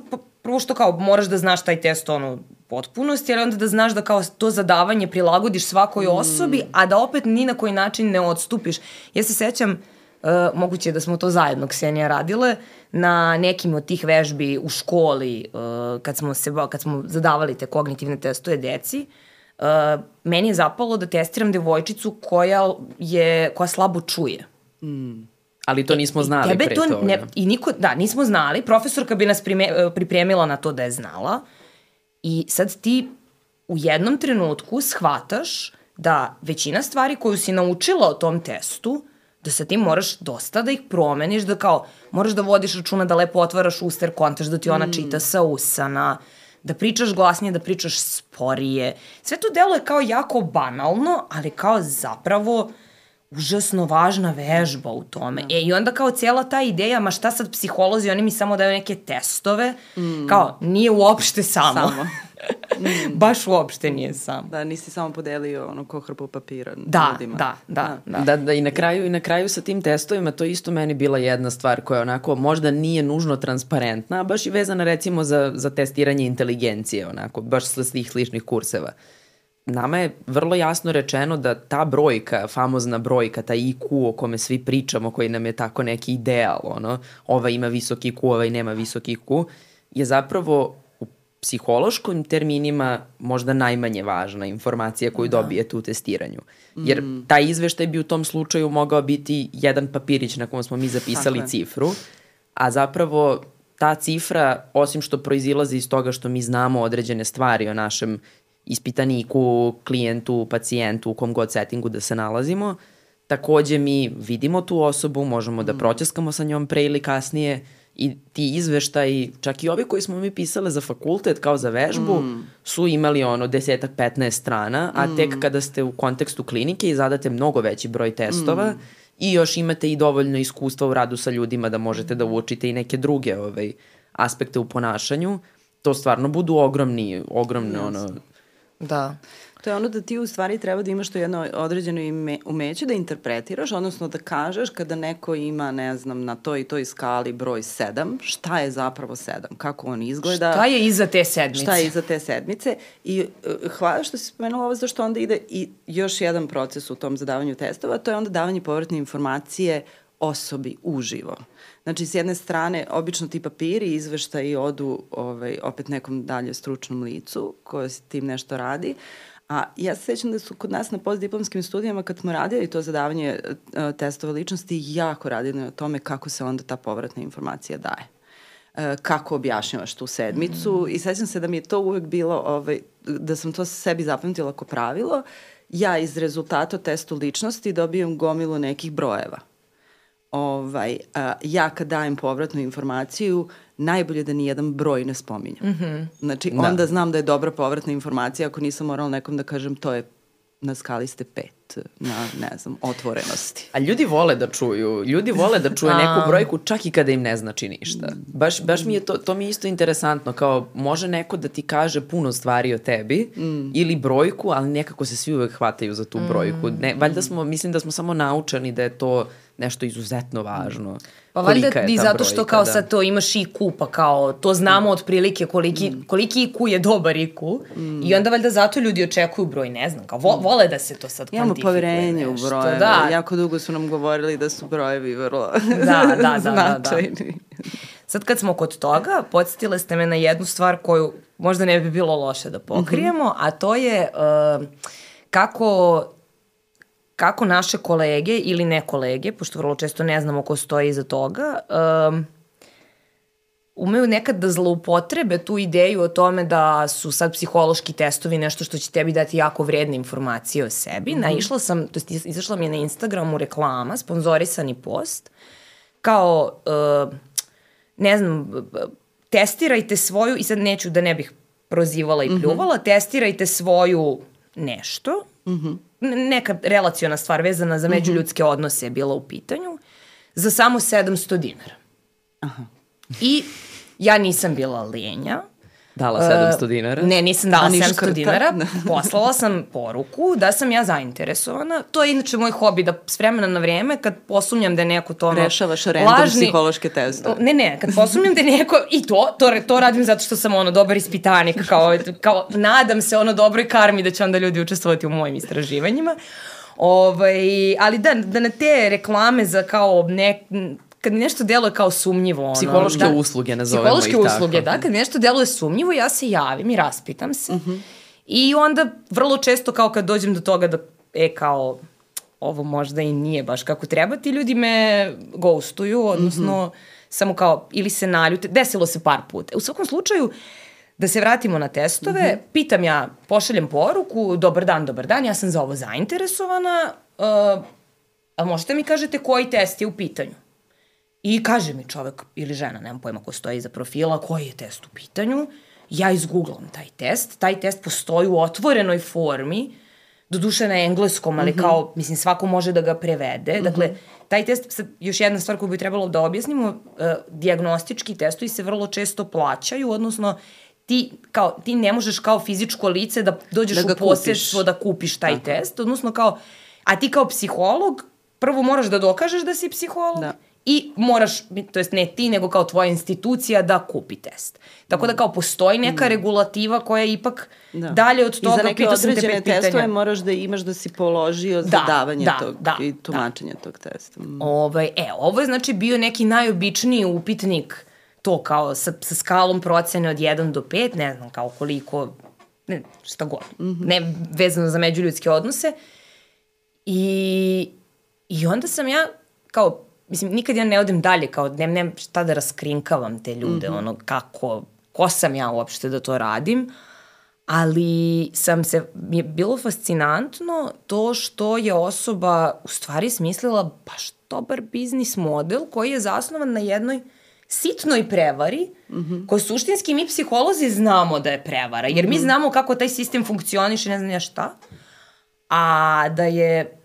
prvo što kao moraš da znaš taj test, ono, potpunosti, ali onda da znaš da kao to zadavanje prilagodiš svakoj mm. osobi, a da opet ni na koji način ne odstupiš. Ja se sećam, uh, moguće da smo to zajedno Ksenija radile, na nekim od tih vežbi u školi, uh, kad, smo se, kad smo zadavali te kognitivne testove deci, uh, meni je zapalo da testiram devojčicu koja, je, koja slabo čuje. Mm. Ali to nismo znali Tebe pre to, toga. Ne, I niko, da, nismo znali. Profesorka bi nas prime, pripremila na to da je znala. I sad ti u jednom trenutku shvataš da većina stvari koju si naučila o tom testu, da sa tim moraš dosta da ih promeniš, da kao moraš da vodiš računa da lepo otvaraš usta jer kontaš da ti ona mm. čita sa usana, da pričaš glasnije, da pričaš sporije. Sve to deluje kao jako banalno, ali kao zapravo užasno važna vežba u tome. Da. E, I onda kao cijela ta ideja, ma šta sad psiholozi, oni mi samo daju neke testove, mm. kao nije uopšte samo. Samo. Mm. Baš uopšte nije sam. Da, nisi samo podelio ono ko hrpu papira da, ljudima. Da, da, da. Da, da i na kraju, i na kraju sa tim testovima to isto meni bila jedna stvar koja onako možda nije nužno transparentna, a baš i vezana recimo za, za testiranje inteligencije, onako, baš sa svih sličnih kurseva. Uh, nama je vrlo jasno rečeno da ta brojka, famozna brojka, ta IQ o kome svi pričamo, koji nam je tako neki ideal, ono, ova ima visoki IQ, ova i nema visoki IQ, je zapravo u psihološkim terminima možda najmanje važna informacija koju da. dobijete u testiranju. Jer mm. taj izveštaj bi u tom slučaju mogao biti jedan papirić na kom smo mi zapisali Tako cifru, a zapravo ta cifra, osim što proizilazi iz toga što mi znamo određene stvari o našem ispitaniku, klijentu, pacijentu, u kom god settingu da se nalazimo. Takođe mi vidimo tu osobu, možemo da mm. proćeskamo sa njom pre ili kasnije i ti izveštaji, čak i ovi koji smo mi pisale za fakultet kao za vežbu, mm. su imali ono desetak, 15 strana, a mm. tek kada ste u kontekstu klinike i zadate mnogo veći broj testova mm. i još imate i dovoljno iskustva u radu sa ljudima da možete da uočite i neke druge ovaj, aspekte u ponašanju, to stvarno budu ogromni, ogromne yes. ono, Da. To je ono da ti u stvari treba da imaš to jedno određeno ime, umeće da interpretiraš, odnosno da kažeš kada neko ima, ne znam, na toj i toj skali broj 7, šta je zapravo 7, kako on izgleda. Šta je iza te sedmice. Šta je iza te sedmice. I uh, hvala što si spomenula ovo, zašto onda ide i još jedan proces u tom zadavanju testova, to je onda davanje povratne informacije osobi uživo. Znači, s jedne strane, obično ti papiri, izveštaji odu ovaj, opet nekom dalje stručnom licu koje s tim nešto radi, A ja se sećam da su kod nas na postdiplomskim studijama kad smo radili to zadavanje uh, testova ličnosti jako radili na tome kako se onda ta povratna informacija daje. Uh, kako objašnjavaš tu sedmicu mm. i sećam se da mi je to uvek bilo, ovaj, da sam to sebi zapamtila ako pravilo, ja iz rezultata testu ličnosti dobijem gomilu nekih brojeva ovaj, a, ja kad dajem povratnu informaciju, najbolje da nijedan broj ne spominjem. Mm -hmm. Znači, da. onda znam da je dobra povratna informacija ako nisam morala nekom da kažem to je na skali ste pet na, ne znam, otvorenosti. A ljudi vole da čuju, ljudi vole da čuje neku brojku čak i kada im ne znači ništa. Baš, baš mi je to, to mi je isto interesantno, kao može neko da ti kaže puno stvari o tebi mm. ili brojku, ali nekako se svi uvek hvataju za tu brojku. Ne, valjda smo, mislim da smo samo naučeni da je to nešto izuzetno važno. Pa valjda i zato što kao da. sad to imaš IQ, pa kao to znamo mm. otprilike koliki, mm. koliki IQ je dobar IQ mm. i onda valjda zato ljudi očekuju broj, ne znam, kao vo, mm. vole da se to sad Imamo poverenje u brojeve, da. jako dugo su nam govorili da su brojevi vrlo da, da, da, značajni. Da, da. Sad kad smo kod toga, podsjetile ste me na jednu stvar koju možda ne bi bilo loše da pokrijemo, mm -hmm. a to je uh, kako kako naše kolege ili ne kolege, pošto vrlo često ne znamo ko stoji iza toga, um, umeju nekad da zloupotrebe tu ideju o tome da su sad psihološki testovi nešto što će tebi dati jako vredne informacije o sebi. Mm -hmm. Naišla sam, to jest izašla mi je na Instagramu reklama, sponzorisani post, kao, uh, ne znam, testirajte svoju, i sad neću da ne bih prozivala i pljuvala, mm -hmm. testirajte svoju nešto, mm -hmm. Neka relacijona stvar vezana za mhm. međuljudske odnose je bila u pitanju, za samo 700 dinara. Aha. I ja nisam bila lenja, Dala 700 uh, dinara? Ne, nisam dala 700 škrta. dinara. Poslala sam poruku da sam ja zainteresovana. To je inače moj hobi, da s vremena na vreme, kad posumnjam da je neko to ono... Rešavaš random lažni, psihološke testove. Ne, ne, kad posumnjam da je neko... I to, to, to radim zato što sam ono dobar ispitanik, kao, kao nadam se ono dobroj karmi da će onda ljudi učestvovati u mojim istraživanjima. Ovaj, ali da, da na te reklame za kao ne, kad mi nešto deluje kao sumnjivo. Ono, psihološke da, usluge, nazovemo ih tako. Psihološke usluge, da, kad nešto deluje sumnjivo, ja se javim i raspitam se. Uh. -huh. I onda vrlo često kao kad dođem do toga da, e, kao, ovo možda i nije baš kako treba, ti ljudi me ghostuju, odnosno mm -hmm. samo kao, ili se naljute, desilo se par puta. U svakom slučaju, da se vratimo na testove, mm -hmm. pitam ja, pošaljem poruku, dobar dan, dobar dan, ja sam za ovo zainteresovana, uh, a možete mi kažete koji test je u pitanju? I kaže mi čovek ili žena, nemam pojma ko stoji iza profila, koji je test u pitanju. Ja izgooglam taj test. Taj test postoji u otvorenoj formi, doduše na engleskom, ali mm -hmm. kao, mislim, svako može da ga prevede. Mm -hmm. Dakle, taj test, sad, još jedna stvar koju bi trebalo da objasnimo, uh, diagnostički testovi se vrlo često plaćaju, odnosno ti, kao, ti ne možeš kao fizičko lice da dođeš da u posjedstvo da kupiš taj Tako. test, odnosno kao, a ti kao psiholog prvo moraš da dokažeš da si psiholog da i moraš, to jest ne ti, nego kao tvoja institucija da kupi test. Tako da kao postoji neka mm. regulativa koja je ipak da. dalje od toga, I za neke određene testove moraš da imaš da si položio da, za davanje da, tog da, i tumačenje da. tog testa. Mm. Ovaj, e, ovo je znači bio neki najobičniji upitnik to kao sa, sa skalom procene od 1 do 5, ne znam kao koliko, ne, šta god, mm -hmm. ne vezano za međuljudske odnose. I, I onda sam ja kao mislim, nikad ja ne odem dalje, kao nem, nem šta da raskrinkavam te ljude, mm -hmm. ono, kako, ko sam ja uopšte da to radim, ali sam se, mi je bilo fascinantno to što je osoba u stvari smislila baš dobar biznis model koji je zasnovan na jednoj sitnoj prevari, mm -hmm. koju suštinski mi psiholozi znamo da je prevara, jer mi mhm. znamo kako taj sistem funkcioniše, ne znam ja šta, a da je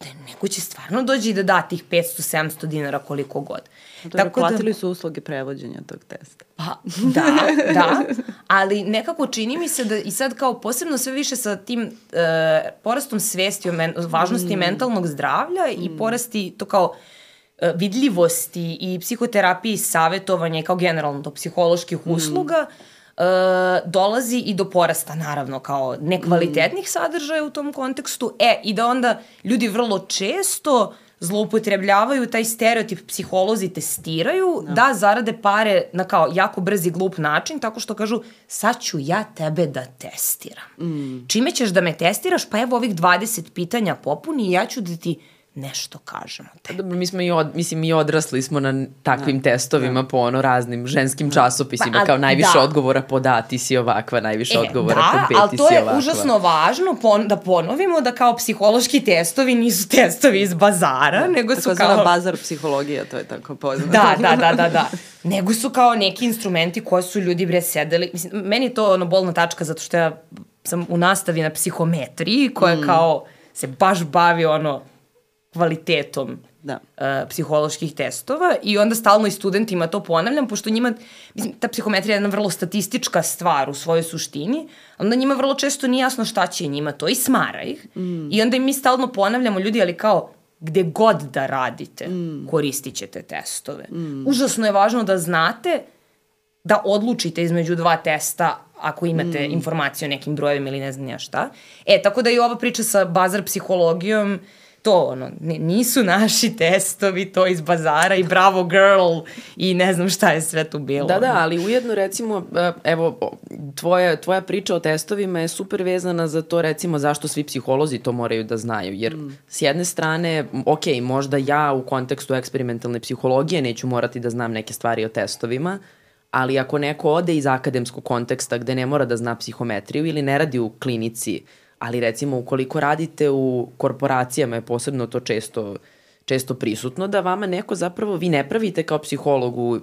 da neko će stvarno dođi da da tih 500-700 dinara koliko god. Je Tako da- platili da, su usluge prevođenja tog testa. Pa, da, da, ali nekako čini mi se da i sad kao posebno sve više sa tim uh, porastom svesti o men, važnosti mm. mentalnog zdravlja mm. i porasti to kao uh, vidljivosti i psihoterapiji i savjetovanja i kao generalno do psiholoških mm. usluga, mm e, dolazi i do porasta, naravno, kao nekvalitetnih mm. sadržaja u tom kontekstu. E, i da onda ljudi vrlo često zloupotrebljavaju taj stereotip psiholozi testiraju da. da zarade pare na kao jako brzi glup način tako što kažu sad ću ja tebe da testiram. Mm. Čime ćeš da me testiraš? Pa evo ovih 20 pitanja popuni i ja ću da ti nešto kažemo. Te. Dobro, mi smo i od, mislim i odrasli smo na takvim da. testovima da. po ono raznim ženskim da. časopisima pa, kao najviše da. odgovora po da, ti si ovakva, najviše e, odgovora da, po pet, ovakva. Da, ali to je užasno važno pon, da ponovimo da kao psihološki testovi nisu testovi iz bazara, da. nego su tako kao... Tako bazar psihologija, to je tako poznato. Da, da, da, da, da. Nego su kao neki instrumenti koje su ljudi bre sedeli. Mislim, meni je to ono bolna tačka zato što ja sam u nastavi na psihometriji koja mm. kao se baš bavi ono kvalitetom da. uh, psiholoških testova i onda stalno i studentima to ponavljam, pošto njima, mislim, ta psihometrija je jedna vrlo statistička stvar u svojoj suštini, onda njima vrlo često nije jasno šta će njima to i smara ih. Mm. I onda im mi stalno ponavljamo ljudi, ali kao, gde god da radite, mm. koristit ćete testove. Mm. Užasno je važno da znate da odlučite između dva testa ako imate mm. informaciju o nekim brojevima ili ne znam ja šta. E, tako da i ova priča sa bazar psihologijom uh, to ono, nisu naši testovi to iz bazara i bravo girl i ne znam šta je sve tu bilo. Da, da, ali ujedno recimo, e, evo, tvoja, tvoja priča o testovima je super vezana za to recimo zašto svi psiholozi to moraju da znaju, jer mm. s jedne strane, ok, možda ja u kontekstu eksperimentalne psihologije neću morati da znam neke stvari o testovima, ali ako neko ode iz akademskog konteksta gde ne mora da zna psihometriju ili ne radi u klinici, ali recimo ukoliko radite u korporacijama je posebno to često, često prisutno, da vama neko zapravo, vi ne pravite kao psiholog u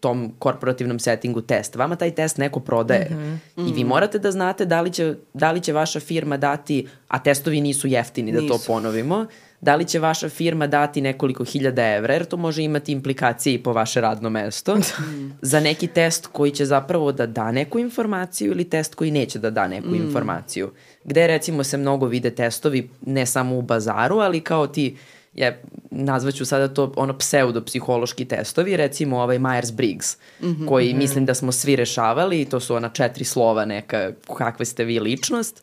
tom korporativnom settingu test. Vama taj test neko prodaje. Mm -hmm. I vi morate da znate da li, će, da li će vaša firma dati, a testovi nisu jeftini, da nisu. to ponovimo, da li će vaša firma dati nekoliko hiljada evra, jer to može imati implikacije i po vaše radno mesto, mm. za neki test koji će zapravo da da neku informaciju ili test koji neće da da neku mm. informaciju. Gde recimo se mnogo vide testovi, ne samo u bazaru, ali kao ti je, nazvaću sada to ono pseudopsihološki testovi, recimo ovaj Myers-Briggs, mm -hmm, koji -hmm. mislim da smo svi rešavali, to su ona četiri slova neka, kakve ste vi ličnost.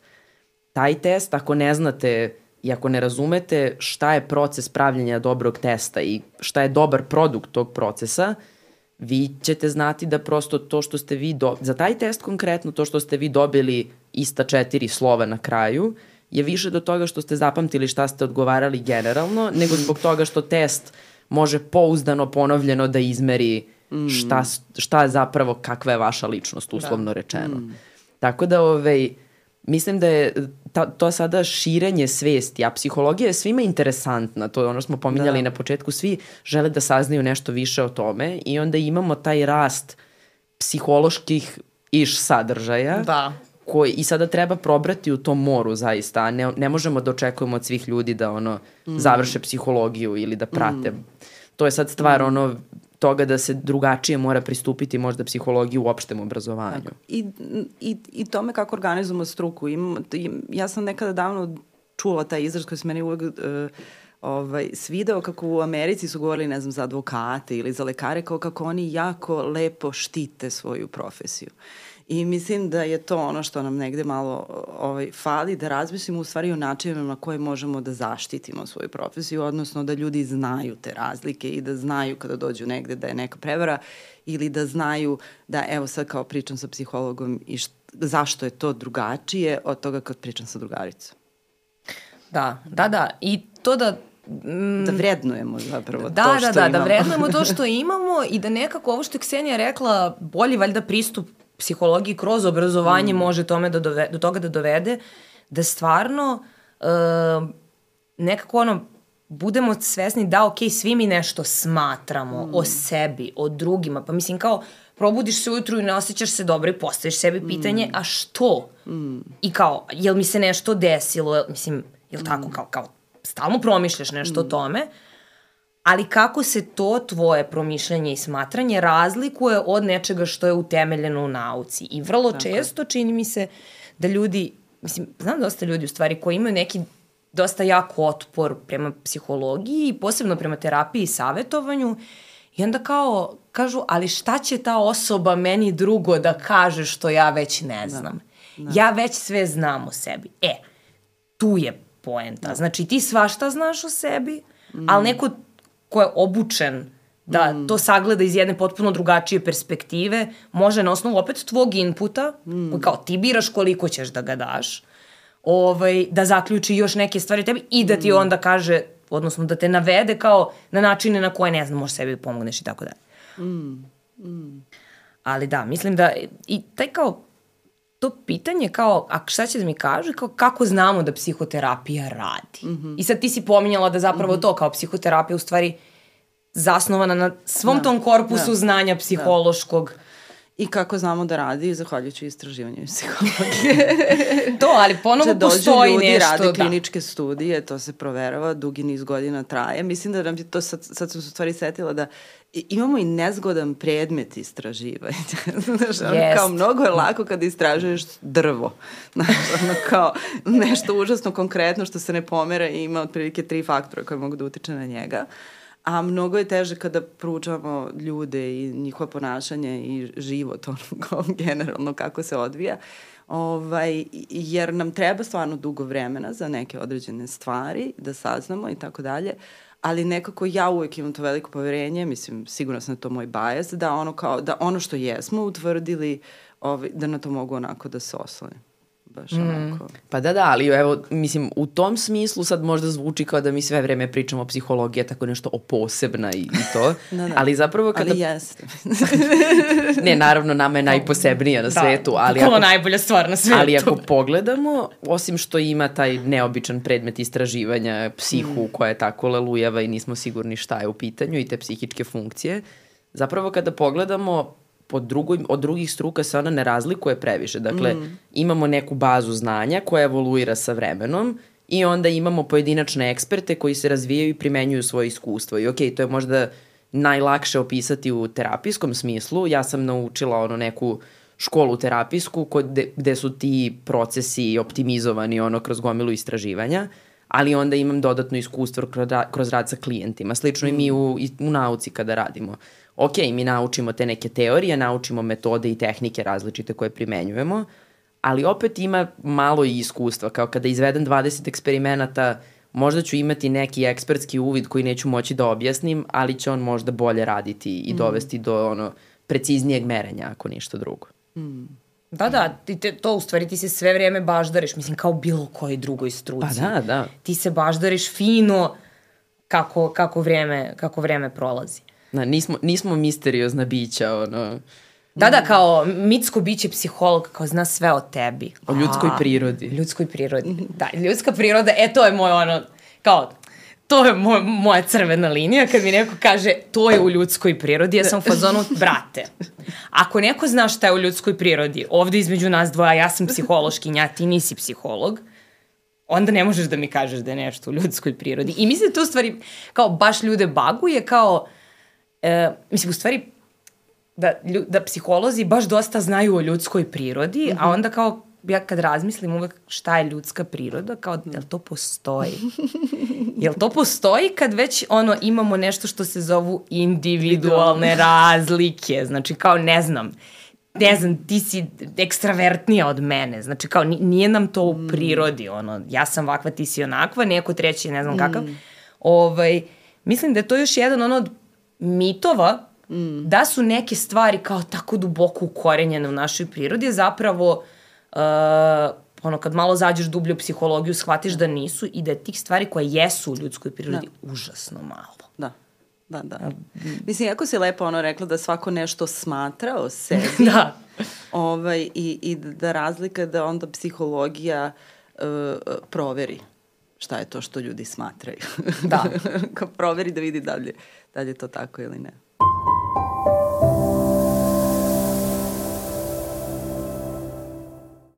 Taj test, ako ne znate i ako ne razumete šta je proces pravljenja dobrog testa i šta je dobar produkt tog procesa, vi ćete znati da prosto to što ste vi, do... za taj test konkretno, to što ste vi dobili ista četiri slova na kraju, je više do toga što ste zapamtili šta ste odgovarali generalno, nego zbog toga što test može pouzdano ponovljeno da izmeri šta, šta je zapravo, kakva je vaša ličnost, uslovno da. rečeno. Mm. Tako da, ovaj, mislim da je ta, to sada širenje svesti, a psihologija je svima interesantna, to je ono smo pominjali da. na početku, svi žele da saznaju nešto više o tome i onda imamo taj rast psiholoških iš sadržaja da koji i sada treba probrati u tom moru zaista, a ne, ne možemo da očekujemo od svih ljudi da ono mm. završe psihologiju ili da prate. Mm. To je sad stvar mm. ono toga da se drugačije mora pristupiti možda psihologiji u opštem obrazovanju. Tako. I, i, I tome kako organizujemo struku. Imam, ja sam nekada davno čula taj izraz koji se meni uvek uh, ovaj, svideo kako u Americi su govorili, ne znam, za advokate ili za lekare, kao kako oni jako lepo štite svoju profesiju. I mislim da je to ono što nam negde malo ovaj, fali, da razmislimo u stvari o načinima na koje možemo da zaštitimo svoju profesiju, odnosno da ljudi znaju te razlike i da znaju kada dođu negde da je neka prevara ili da znaju da, evo sad kao pričam sa psihologom i št, zašto je to drugačije od toga kad pričam sa drugaricom. Da, da, da. I to da mm, da vrednujemo zapravo da, to da, što da, da, imamo. Da, da vrednujemo to što imamo i da nekako ovo što je Ksenija rekla, bolji valjda pristup psihologiji kroz obrazovanje mm. može tome da dovede, do toga da dovede da stvarno uh, nekako ono budemo svesni da ok, svi mi nešto smatramo mm. o sebi, o drugima, pa mislim kao probudiš se ujutru i ne osjećaš se dobro i postaviš sebi pitanje, mm. a što? Mm. I kao, jel mi se nešto desilo, mislim, jel tako, mm. kao, kao stalno promišljaš nešto mm. o tome, ali kako se to tvoje promišljanje i smatranje razlikuje od nečega što je utemeljeno u nauci. I vrlo Tako. često čini mi se da ljudi, mislim, znam dosta ljudi u stvari koji imaju neki dosta jak otpor prema psihologiji i posebno prema terapiji i savetovanju i onda kao kažu, ali šta će ta osoba meni drugo da kaže što ja već ne da. znam? Da. Da. Ja već sve znam o sebi. E, tu je poenta. Da. Znači ti svašta znaš o sebi, mm. ali neko ko je obučen da mm. to sagleda iz jedne potpuno drugačije perspektive, može na osnovu opet tvog inputa, mm. kao ti biraš koliko ćeš da ga daš, ovaj, da zaključi još neke stvari tebi i da ti mm. onda kaže, odnosno da te navede kao na načine na koje ne znam, možeš sebi pomogneš i tako dalje. Mm. Mm. Ali da, mislim da i taj kao to pitanje kao, a šta će da mi kažu, kao kako znamo da psihoterapija radi. Mm -hmm. I sad ti si pominjala da zapravo mm -hmm. to kao psihoterapija u stvari zasnovana na svom da. tom korpusu da. znanja psihološkog. Da I kako znamo da radi, zahvaljujući istraživanju psihologije. to, ali ponovo Če postoji ljudi, nešto. rade da. kliničke studije, to se proverava, dugi niz godina traje. Mislim da nam je to, sad, sad sam se u stvari setila da imamo i nezgodan predmet istraživanja. Znaš, ono, yes. kao mnogo je lako kada istražuješ drvo. Znaš, ono kao nešto užasno konkretno što se ne pomera i ima otprilike tri faktora koje mogu da utiče na njega. A mnogo je teže kada proučavamo ljude i njihovo ponašanje i život, ono, kao generalno kako se odvija. Ovaj, jer nam treba stvarno dugo vremena za neke određene stvari da saznamo i tako dalje ali nekako ja uvek imam to veliko poverenje, mislim, sigurno sam da to moj bajas, da ono, kao, da ono što jesmo utvrdili, ovaj, da na to mogu onako da se oslone. Baš mm. onako. Pa da, da, ali evo, mislim, u tom smislu sad možda zvuči kao da mi sve vreme pričamo o psihologiji, tako nešto o posebna i, i to. da, da. Ali zapravo kada... Ali jeste. ne, naravno, nama je najposebnija na da, svetu. Ali ako, najbolja stvar na svetu. Ali ako pogledamo, osim što ima taj neobičan predmet istraživanja, psihu mm. koja je tako lelujava i nismo sigurni šta je u pitanju i te psihičke funkcije, zapravo kada pogledamo po drugoj, od drugih struka se ona ne razlikuje previše. Dakle, mm. imamo neku bazu znanja koja evoluira sa vremenom i onda imamo pojedinačne eksperte koji se razvijaju i primenjuju svoje iskustvo. I okej, okay, to je možda najlakše opisati u terapijskom smislu. Ja sam naučila ono neku školu terapijsku gde, gde su ti procesi optimizovani ono kroz gomilu istraživanja, ali onda imam dodatno iskustvo kroz, kroz rad sa klijentima. Slično mm. i mi u, i u nauci kada radimo ok, mi naučimo te neke teorije, naučimo metode i tehnike različite koje primenjujemo, ali opet ima malo i iskustva, kao kada izvedem 20 eksperimenata, možda ću imati neki ekspertski uvid koji neću moći da objasnim, ali će on možda bolje raditi i mm. dovesti do ono preciznijeg merenja, ako ništa drugo. Mm. Da, da, ti te, to u stvari ti se sve vreme baždariš, mislim kao bilo kojoj drugoj struci. Pa da, da. Ti se baždariš fino kako, kako, vreme, kako vreme prolazi. Na, nismo, nismo misteriozna bića, ono... Da, da, kao mitsko biće psiholog, kao zna sve o tebi. O ljudskoj A, prirodi. Ljudskoj prirodi, da. Ljudska priroda, e, to je moj ono, kao, to je moj, moja crvena linija, kad mi neko kaže to je u ljudskoj prirodi, ja sam u fazonu, brate, ako neko zna šta je u ljudskoj prirodi, ovde između nas dvoja, ja sam psihološkinja, ti nisi psiholog, onda ne možeš da mi kažeš da je nešto u ljudskoj prirodi. I mislim da to u stvari, kao baš ljude baguje, kao, e, mislim, u stvari, da, da psiholozi baš dosta znaju o ljudskoj prirodi, mm -hmm. a mhm. onda kao ja kad razmislim uvek šta je ljudska priroda, kao jel to postoji? jel to postoji kad već ono imamo nešto što se zovu individualne razlike, znači kao ne znam, ne znam, ti si ekstravertnija od mene, znači kao nije nam to u mm. prirodi, ono, ja sam ovakva, ti si onakva, neko treći ne znam kakav. Mm. Ovaj, mislim da je to još jedan ono od mitova mm. da su neke stvari kao tako duboko ukorenjene u našoj prirodi, zapravo uh, ono kad malo zađeš dublje u psihologiju shvatiš da nisu i da je tih stvari koje jesu u ljudskoj prirodi da. užasno malo. Da. Da, da. Mislim, jako si lepo ono rekla da svako nešto smatra o sebi. da. Ovaj, i, I da razlika da onda psihologija uh, proveri šta je to što ljudi smatraju. Da. Proveri da vidi da li, da li je to tako ili ne.